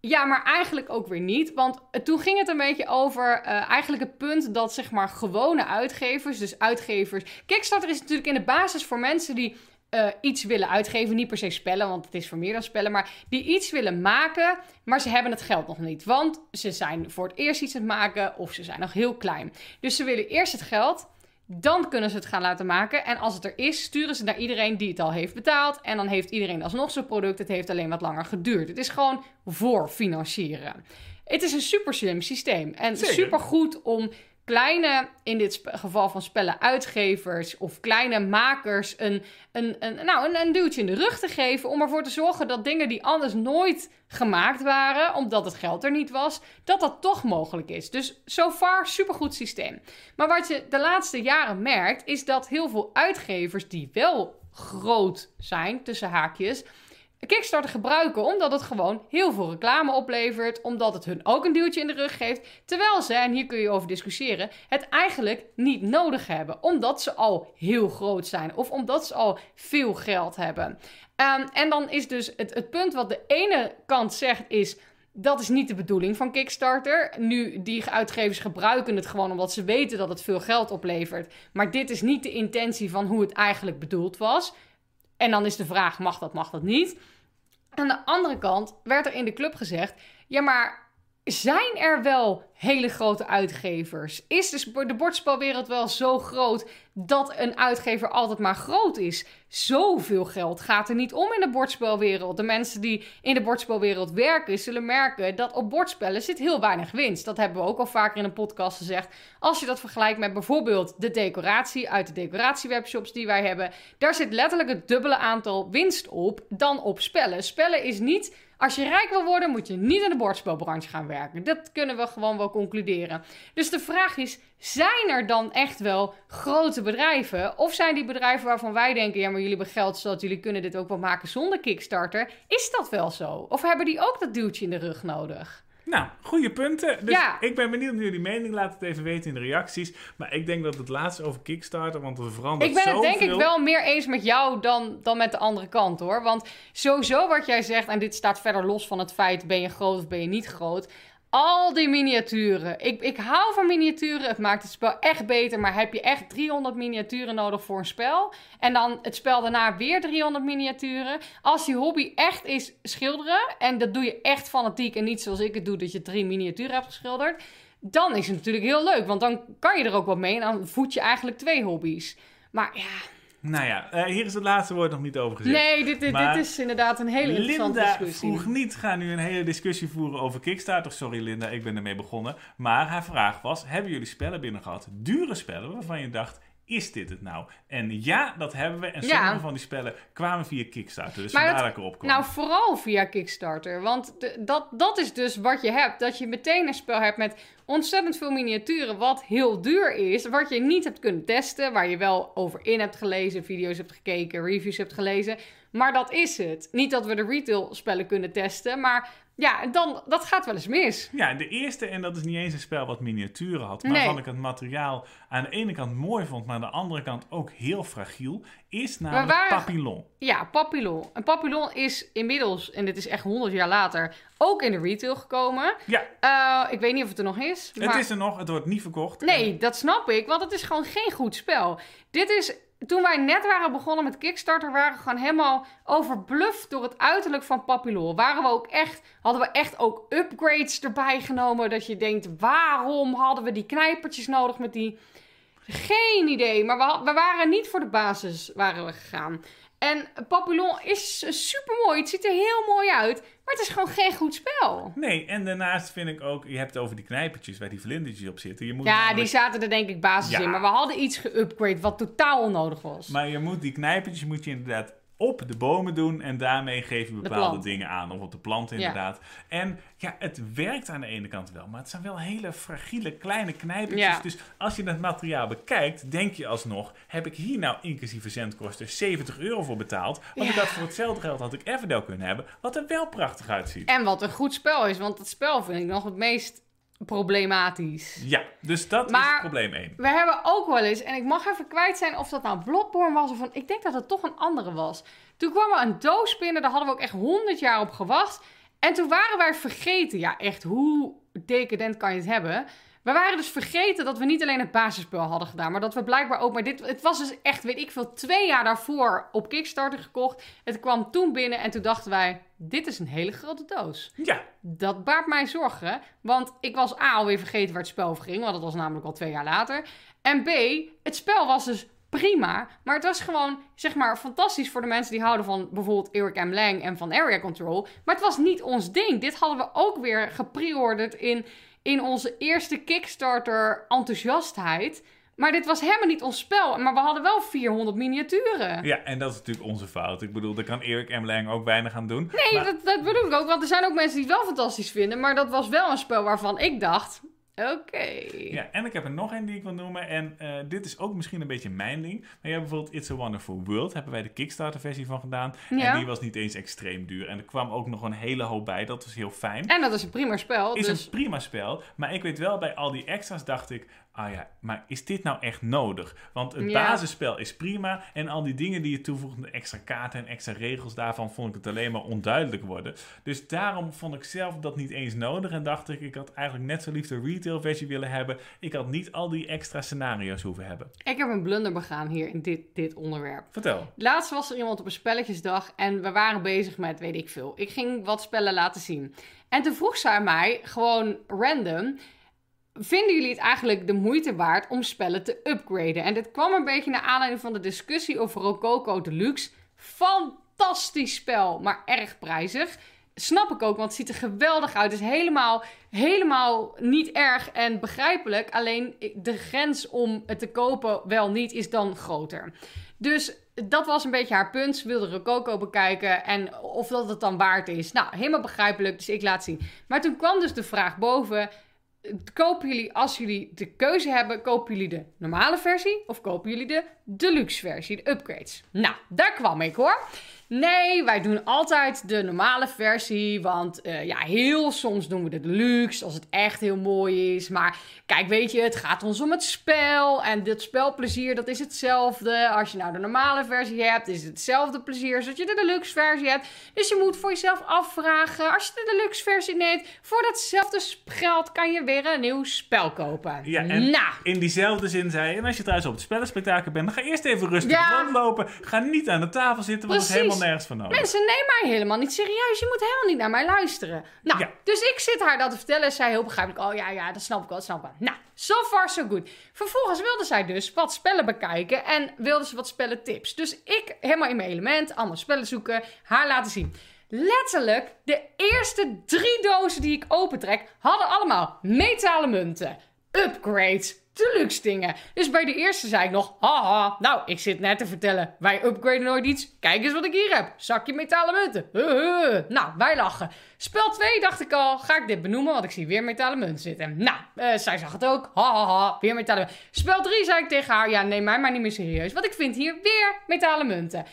S2: ja, maar eigenlijk ook weer niet. Want eh, toen ging het een beetje over eh, eigenlijk het punt dat zeg maar gewone uitgevers, dus uitgevers... Kickstarter is natuurlijk in de basis voor mensen die eh, iets willen uitgeven. Niet per se spellen, want het is voor meer dan spellen. Maar die iets willen maken, maar ze hebben het geld nog niet. Want ze zijn voor het eerst iets aan het maken of ze zijn nog heel klein. Dus ze willen eerst het geld. Dan kunnen ze het gaan laten maken. En als het er is, sturen ze naar iedereen die het al heeft betaald. En dan heeft iedereen alsnog zijn product. Het heeft alleen wat langer geduurd. Het is gewoon voor financieren. Het is een super slim systeem. En super goed om kleine, in dit geval van spellen, uitgevers of kleine makers een, een, een, nou, een, een duwtje in de rug te geven. Om ervoor te zorgen dat dingen die anders nooit gemaakt waren, omdat het geld er niet was, dat dat toch mogelijk is. Dus so far, supergoed systeem. Maar wat je de laatste jaren merkt, is dat heel veel uitgevers die wel groot zijn, tussen haakjes, Kickstarter gebruiken omdat het gewoon heel veel reclame oplevert, omdat het hun ook een duwtje in de rug geeft, terwijl ze, en hier kun je over discussiëren, het eigenlijk niet nodig hebben, omdat ze al heel groot zijn of omdat ze al veel geld hebben. Ehm, en dan is dus het, het punt wat de ene kant zegt is, dat is niet de bedoeling van Kickstarter. Nu, die uitgevers gebruiken het gewoon omdat ze weten dat het veel geld oplevert. Maar dit is niet de intentie van hoe het eigenlijk bedoeld was. En dan is de vraag, mag dat, mag dat niet? Aan de andere kant werd er in de club gezegd... ja, maar zijn er wel hele grote uitgevers? Is de, sp- de bordspelwereld wel zo groot dat een uitgever altijd maar groot is? Zoveel geld gaat er niet om in de bordspelwereld. De mensen die in de bordspelwereld werken, zullen merken dat op bordspellen zit heel weinig winst. Dat hebben we ook al vaker in een podcast gezegd. Als je dat vergelijkt met bijvoorbeeld de decoratie uit de decoratiewebshops die wij hebben, daar zit letterlijk het dubbele aantal winst op dan op spellen. Spellen is niet als je rijk wil worden, moet je niet in de bordspelbranche gaan werken. Dat kunnen we gewoon wel concluderen. Dus de vraag is: zijn er dan echt wel grote bedrijven? Of zijn die bedrijven waarvan wij denken: ja, maar jullie hebben geld zodat jullie kunnen dit ook wel maken zonder Kickstarter? Is dat wel zo? Of hebben die ook dat duwtje in de rug nodig?
S1: Nou, goede punten. Dus
S2: Ja.
S1: ik ben benieuwd naar jullie mening. Laat het even weten in de reacties. Maar ik denk dat het laatste over Kickstarter, want er verandert
S2: Ik ben het denk ik wel meer eens met jou dan, dan met de andere kant hoor. Want sowieso wat jij zegt, en dit staat verder los van het feit: ben je groot of ben je niet groot. Al die miniaturen. Ik, ik hou van miniaturen. Het maakt het spel echt beter. Maar heb je echt 300 miniaturen nodig voor een spel? En dan het spel daarna weer 300 miniaturen. Als je hobby echt is schilderen. En dat doe je echt fanatiek. En niet zoals ik het doe, dat je drie miniaturen hebt geschilderd. Dan is het natuurlijk heel leuk. Want dan kan je er ook wat mee. En dan voed je eigenlijk twee hobby's. Maar ja,
S1: Nou ja, eh, hier is het laatste woord nog niet over gezegd.
S2: nee, dit, dit, is inderdaad een hele interessante
S1: Linda
S2: discussie.
S1: vroeg niet, ga nu een hele discussie voeren over Kickstarter. Sorry Linda, ik ben ermee begonnen. Maar haar vraag was, hebben jullie spellen binnen gehad? Dure spellen waarvan je dacht, is dit het nou? En ja, dat hebben we. En
S2: Ja.
S1: sommige van die spellen kwamen via Kickstarter. Dus
S2: Maar
S1: vandaar dat ik erop kwam.
S2: Nou, vooral via Kickstarter. Want de- dat, dat is dus wat je hebt. Dat je meteen een spel hebt met ontzettend veel miniaturen. Wat heel duur is. Wat je niet hebt kunnen testen. Waar je wel over in hebt gelezen. Video's hebt gekeken. Reviews hebt gelezen. Maar dat is het. Niet dat we de retail spellen kunnen testen. Maar ja, dan, dat gaat wel eens mis.
S1: Ja, de eerste, en dat is niet eens een spel wat miniaturen had,
S2: Nee.
S1: waarvan ik het materiaal aan de ene kant mooi vond, maar aan de andere kant ook heel fragiel, is namelijk
S2: waren-
S1: Papillon.
S2: Ja, Papillon. En Papillon is inmiddels, en dit is echt 100 jaar later, ook in de retail gekomen.
S1: Ja,
S2: Eh, ik weet niet of het er nog is.
S1: het
S2: maar-
S1: is er nog, het wordt niet verkocht.
S2: Nee, dat snap ik, want het is gewoon geen goed spel. Dit is, toen wij net waren begonnen met Kickstarter, waren we gewoon helemaal overbluft door het uiterlijk van Papillon. Waren we ook echt, hadden we echt ook upgrades erbij genomen, dat je denkt, waarom hadden we die knijpertjes nodig met die... Geen idee, maar we, we waren niet voor de basis waren we gegaan. En Papillon is super mooi, het ziet er heel mooi uit, maar het is gewoon geen goed spel.
S1: Nee, en daarnaast vind ik ook, je hebt het over die knijpertjes waar die vlindertjes op zitten. Je moet
S2: Ja, die zaten er denk ik basis
S1: Ja.
S2: in. Maar we hadden iets geupgrade wat totaal onnodig was.
S1: Maar je moet die knijpertjes moet je inderdaad op de bomen doen en daarmee geef je bepaalde dingen aan. Of op de plant
S2: Ja.
S1: inderdaad. En ja, het werkt aan de ene kant wel, maar het zijn wel hele fragiele kleine knijpertjes.
S2: Ja.
S1: Dus als je het materiaal bekijkt, denk je alsnog, heb ik hier nou inclusief verzendkosten 70 euro voor betaald? Want ik voor hetzelfde geld had ik Everdell kunnen hebben, wat er wel prachtig uitziet.
S2: En wat een goed spel is, want het spel vind ik nog het meest problematisch.
S1: Ja, dus dat is probleem 1.
S2: We hebben ook wel eens, en ik mag even kwijt zijn of dat nou Bloodborne was of een, ik denk dat het toch een andere was. Toen kwam er een doos binnen, daar hadden we ook echt 100 jaar op gewacht. En toen waren wij vergeten, ja echt, hoe decadent kan je het hebben? We waren dus vergeten dat we niet alleen het basisspel hadden gedaan, maar dat we blijkbaar ook, maar dit, het was dus echt, weet ik veel, twee jaar daarvoor op Kickstarter gekocht. Het kwam toen binnen en toen dachten wij, dit is een hele grote doos.
S1: Ja,
S2: Dat baart mij zorgen, want ik was A alweer vergeten waar het spel over ging, want dat was namelijk al twee jaar later. En B, het spel was dus prima, maar het was gewoon, zeg maar, fantastisch voor de mensen die houden van bijvoorbeeld Eric M. Lang en van Area Control. Maar het was niet ons ding. Dit hadden we ook weer gepreorderd in, in onze eerste Kickstarter enthousiastheid. Maar dit was helemaal niet ons spel. Maar we hadden wel 400 miniaturen.
S1: ja, en dat is natuurlijk onze fout. Ik bedoel, daar kan Erik M. Lang ook weinig aan doen.
S2: Nee,
S1: Maar-
S2: dat, dat bedoel ik ook. Want er zijn ook mensen die het wel fantastisch vinden. Maar dat was wel een spel waarvan ik dacht... Oké.
S1: Ja, en ik heb er nog één die ik wil noemen. En eh, dit is ook misschien een beetje mijn ding. Maar hebt bijvoorbeeld It's a Wonderful World. Hebben wij de Kickstarter versie van gedaan.
S2: Ja.
S1: En die was niet eens extreem duur. En er kwam ook nog een hele hoop bij. Dat was heel fijn.
S2: En dat is een prima spel.
S1: Is
S2: dus...
S1: een prima spel. Maar ik weet wel, bij al die extra's dacht ik... Ah ja, maar is dit nou echt nodig? Want het
S2: Ja.
S1: basisspel is prima. En al die dingen die je toevoegt, de extra kaarten en extra regels... daarvan vond ik het alleen maar onduidelijk worden. Dus daarom vond ik zelf dat niet eens nodig. En dacht ik, ik had eigenlijk net zo lief de retail versie willen hebben. Ik had niet al die extra scenario's hoeven hebben.
S2: Ik heb een blunder begaan hier in dit, dit onderwerp.
S1: Vertel.
S2: Laatst was er iemand op een spelletjesdag en we waren bezig met weet ik veel. Ik ging wat spellen laten zien. En toen vroeg zij mij, gewoon random... Vinden jullie het eigenlijk de moeite waard om spellen te upgraden? En dit kwam een beetje naar aanleiding van de discussie over Rococo Deluxe. Fantastisch spel, maar erg prijzig. Snap ik ook, want het ziet er geweldig uit. Het is helemaal, helemaal niet erg en begrijpelijk. Alleen de grens om het te kopen wel niet is dan groter. Dus dat was een beetje haar punt. Ze wilde Rococo bekijken en of dat het dan waard is. Nou, helemaal begrijpelijk, dus ik laat zien. Maar toen kwam dus de vraag boven... Kopen jullie, als jullie de keuze hebben, kopen jullie de normale versie of kopen jullie de deluxe versie, de upgrades? Nou, daar kwam ik hoor. Nee, wij doen altijd de normale versie. Want eh, ja, heel soms doen we de deluxe als het echt heel mooi is. Maar kijk, weet je, het gaat ons om het spel. En dit spelplezier, dat is hetzelfde. Als je nou de normale versie hebt, is het hetzelfde plezier als dat je de deluxe versie hebt. Dus je moet voor jezelf afvragen, als je de deluxe versie neemt, voor datzelfde geld kan je weer een nieuw spel kopen.
S1: Ja, en
S2: nou.
S1: in diezelfde zin zei en als je thuis op het spellenspectakel bent, dan ga eerst even rustig
S2: Ja.
S1: rondlopen. Ga niet aan de tafel zitten, want dat is
S2: Precies.
S1: Helemaal nergens van nodig.
S2: Mensen, neem mij helemaal niet serieus. Je moet helemaal niet naar mij luisteren. Nou,
S1: Ja.
S2: dus ik zit haar dat te vertellen. En zij heel begrijpelijk. Oh ja, ja, dat snap ik wel, dat snap ik wel. Nou, so far so good. Vervolgens wilde zij dus wat spellen bekijken. En wilde ze wat spellen tips. Dus ik helemaal in mijn element. Allemaal spellen zoeken. Haar laten zien. Letterlijk, de eerste drie dozen die ik opentrek, hadden allemaal metalen munten. Upgrades. Deluxe dingen. Dus bij de eerste zei ik nog, haha, nou, ik zit net te vertellen, wij upgraden nooit iets. Kijk eens wat ik hier heb. Zakje metalen munten. Nou, wij lachen. Spel 2 dacht ik al, ga ik dit benoemen, want ik zie weer metalen munten zitten. Nou, eh, zij zag het ook. Hahaha, weer metalen munten. Spel 3 zei ik tegen haar, ja, neem mij maar niet meer serieus, want ik vind hier weer metalen munten.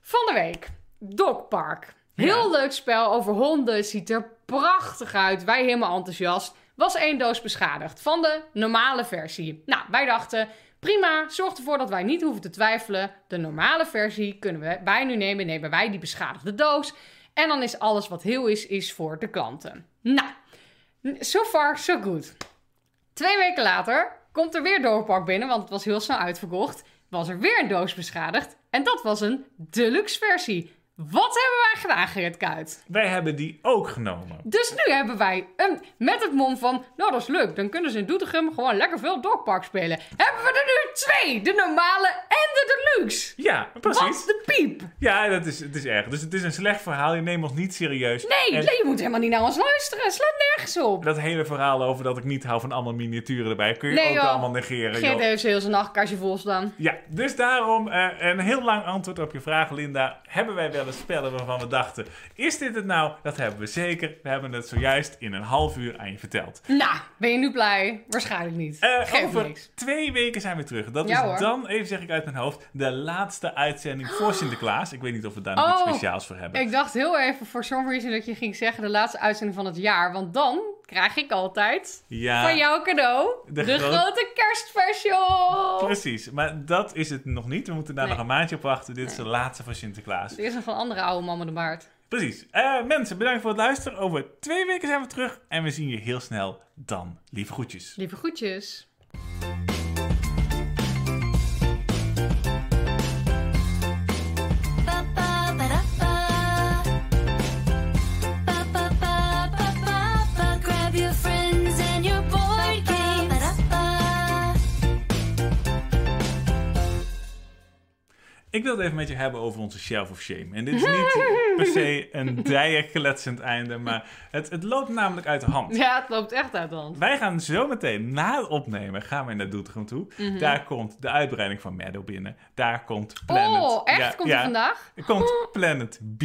S2: Van de week, Dog Park. Heel leuk spel over honden, ziet er prachtig uit. Wij helemaal enthousiast. Was één doos beschadigd van de normale versie. Nou, wij dachten, prima, zorg ervoor dat wij niet hoeven te twijfelen. De normale versie kunnen we, wij nu nemen, nemen wij die beschadigde doos. En dan is alles wat heel is, is voor de klanten. Nou, so far, so good. Twee weken later komt er weer Doorpark binnen, want het was heel snel uitverkocht. Was er weer een doos beschadigd. En dat was een deluxe versie. Wat hebben wij gedaan, Geert Kuit?
S1: Wij hebben die ook genomen.
S2: Dus nu hebben wij een, met het mom van, nou dat is leuk, dan kunnen ze in Doetinchem gewoon lekker veel Dogpark spelen. Hebben we er nu twee, de normale en de deluxe.
S1: Ja, precies.
S2: Wat de piep.
S1: Ja, dat is, het is erg. Dus het is een slecht verhaal. Je neemt ons niet serieus.
S2: Nee,
S1: En
S2: nee, je moet helemaal niet naar ons luisteren. Slaat nergens op.
S1: Dat hele verhaal over dat ik niet hou van allemaal miniaturen erbij, kun je
S2: Nee,
S1: ook
S2: joh.
S1: allemaal negeren.
S2: Geert heeft heel zijn nachtkastje vol staan.
S1: Ja, dus daarom eh, een heel lang antwoord op je vraag, Linda. Hebben wij wel eens spellen waarvan we dachten, is dit het nou? Dat hebben we zeker. We hebben het zojuist in een half uur aan je verteld.
S2: Nou, ben je nu blij? Waarschijnlijk niet. Geeft
S1: over
S2: niks.
S1: twee weken zijn we terug. Dat
S2: Ja,
S1: is
S2: hoor.
S1: dan, even zeg ik uit mijn hoofd, de laatste uitzending voor Sinterklaas. Ik weet niet of we daar nog iets
S2: Oh,
S1: speciaals voor hebben.
S2: Ik dacht heel even voor some reason dat je ging zeggen de laatste uitzending van het jaar. Want dan krijg ik altijd
S1: Ja,
S2: van jouw cadeau
S1: de
S2: de, grote kerstversion.
S1: precies. Maar dat is het nog niet. We moeten daar
S2: Nee.
S1: nog een maandje op wachten. Dit is de laatste voor Sinterklaas.
S2: Er is nog een andere oude met een baard.
S1: Precies. Eh, mensen, bedankt voor het luisteren. Over twee weken zijn we terug. En we zien je heel snel dan. Lieve groetjes.
S2: Lieve groetjes.
S1: Ik wil het even met je hebben over onze Shelf of Shame. En dit is niet per se een dijengeletsend einde, maar het, het loopt namelijk uit de hand.
S2: Ja, het loopt echt uit de hand.
S1: Wij gaan zo meteen na het opnemen gaan wij naar Doetinchem toe.
S2: Mhm.
S1: Daar komt de uitbreiding van Meadow binnen. Daar komt Planet...
S2: Oh, echt?
S1: Ja,
S2: Komt
S1: ja.
S2: er vandaag?
S1: Komt Planet B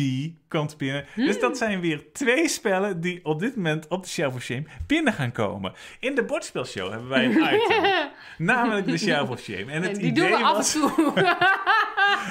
S1: komt binnen. Dus
S2: Hmm.
S1: dat zijn weer twee spellen die op dit moment op de Shelf of Shame binnen gaan komen. In de bordspelshow hebben wij een item. namelijk de Shelf of Shame. En het
S2: Die
S1: idee
S2: doen we
S1: was...
S2: af en toe.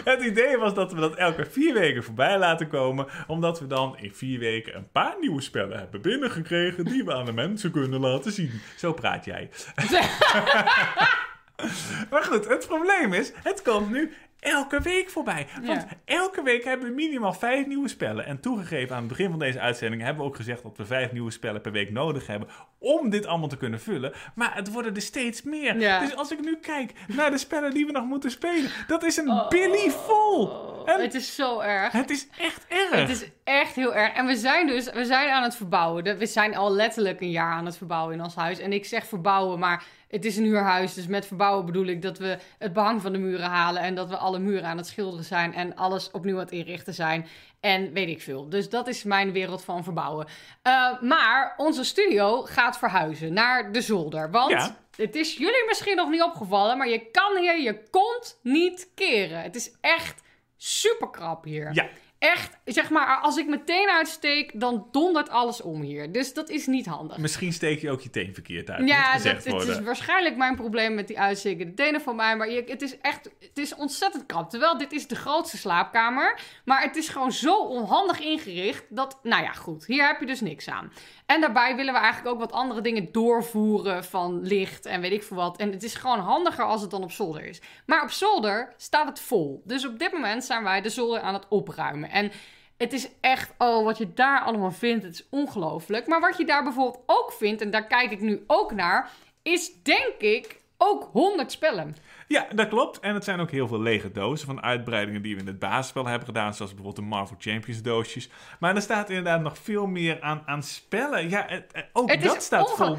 S1: Het idee was dat we dat elke vier weken voorbij laten komen. Omdat we dan in vier weken een paar nieuwe spellen hebben binnengekregen. die we aan de mensen kunnen laten zien. Zo praat jij. maar goed, het probleem is: het komt nu elke week voorbij. Want
S2: Ja.
S1: elke week hebben we minimaal vijf nieuwe spellen. En toegegeven aan het begin van deze uitzending hebben we ook gezegd dat we vijf nieuwe spellen per week nodig hebben. om dit allemaal te kunnen vullen. Maar het worden er steeds meer.
S2: Ja.
S1: Dus als ik nu kijk naar de spellen die we nog moeten spelen, dat is een
S2: Oh.
S1: billy vol. En
S2: Het is zo erg.
S1: het is echt erg.
S2: Het is echt heel erg. En we zijn dus we zijn aan het verbouwen. We zijn al letterlijk een jaar aan het verbouwen in ons huis. En ik zeg verbouwen, maar het is een huurhuis. Dus met verbouwen bedoel ik dat we het behang van de muren halen. En dat we alle muren aan het schilderen zijn. En alles opnieuw aan het inrichten zijn. En weet ik veel. Dus dat is mijn wereld van verbouwen. Eh, maar onze studio gaat verhuizen naar de zolder. Want
S1: Ja.
S2: het is jullie misschien nog niet opgevallen. Maar je kan hier je kont niet keren. Het is echt super krap hier.
S1: Ja.
S2: Echt, zeg maar, als ik mijn teen uitsteek, dan dondert alles om hier. Dus dat is niet handig.
S1: Misschien steek je ook je teen verkeerd uit.
S2: Ja, dat, het is waarschijnlijk mijn probleem met die uitstekende tenen van mij. Maar je, het is echt, het is ontzettend krap. Terwijl dit is de grootste slaapkamer. Maar het is gewoon zo onhandig ingericht dat, nou ja, goed. Hier heb je dus niks aan. En daarbij willen we eigenlijk ook wat andere dingen doorvoeren van licht en weet ik veel wat. En het is gewoon handiger als het dan op zolder is. Maar op zolder staat het vol. Dus op dit moment zijn wij de zolder aan het opruimen. En het is echt, oh, wat je daar allemaal vindt, het is ongelooflijk. Maar wat je daar bijvoorbeeld ook vindt, en daar kijk ik nu ook naar, is denk ik ook 100 spellen.
S1: Ja, dat klopt. En het zijn ook heel veel lege dozen van uitbreidingen die we in het basisspel hebben gedaan. Zoals bijvoorbeeld de Marvel Champions doosjes. Maar er staat inderdaad nog veel meer aan, aan spellen. Ja, het- eh, ook
S2: Het
S1: dat staat vol.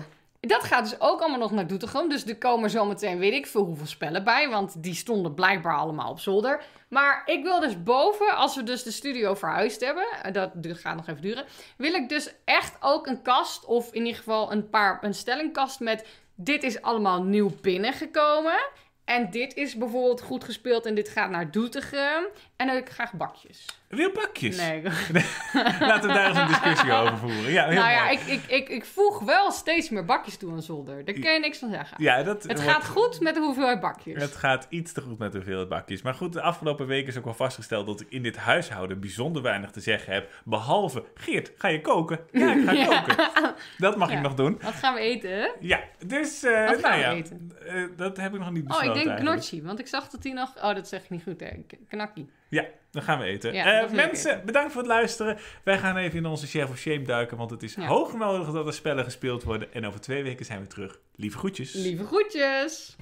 S2: Dat gaat dus ook allemaal nog naar Doetinchem. Dus er komen zometeen weet ik veel hoeveel spellen bij. Want die stonden blijkbaar allemaal op zolder. Maar ik wil dus boven, als we dus de studio verhuisd hebben... eh, dat gaat nog even duren... wil ik dus echt ook een kast... of in ieder geval een paar een stellingkast met... dit is allemaal nieuw binnengekomen... En dit is bijvoorbeeld goed gespeeld en dit gaat naar Doetinchem. En ik graag bakjes.
S1: Weer bakjes.
S2: Nee,
S1: Laten we daar eens een discussie over voeren. Ja, heel
S2: nou ja, ik, ik, ik, ik voeg wel steeds meer bakjes toe aan zolder. Daar kun je niks van zeggen.
S1: Ja, dat
S2: Het
S1: wordt-
S2: gaat goed met de hoeveelheid bakjes.
S1: Het gaat iets te goed met de hoeveelheid bakjes. Maar goed, de afgelopen weken is ook wel vastgesteld dat ik in dit huishouden bijzonder weinig te zeggen heb. Behalve, Geert, ga je koken? Ja, ik ga
S2: Ja.
S1: koken. Dat mag
S2: Ja.
S1: ik nog doen.
S2: Wat gaan we eten?
S1: Ja, dus, eh
S2: Wat gaan
S1: nou
S2: we
S1: ja,
S2: eten?
S1: eh, dat heb ik nog niet
S2: Oh,
S1: besloten
S2: ik denk gnocchi, want ik zag dat die nog... Oh, dat zeg ik niet goed, hè. Knakkie.
S1: Ja, dan gaan we eten.
S2: Ja,
S1: Eh, mensen, bedankt voor het luisteren. Wij gaan even in onze Chef of Shame duiken, want het is
S2: Ja.
S1: hoog nodig dat er spellen gespeeld worden. En over twee weken zijn we terug. Lieve groetjes.
S2: Lieve groetjes!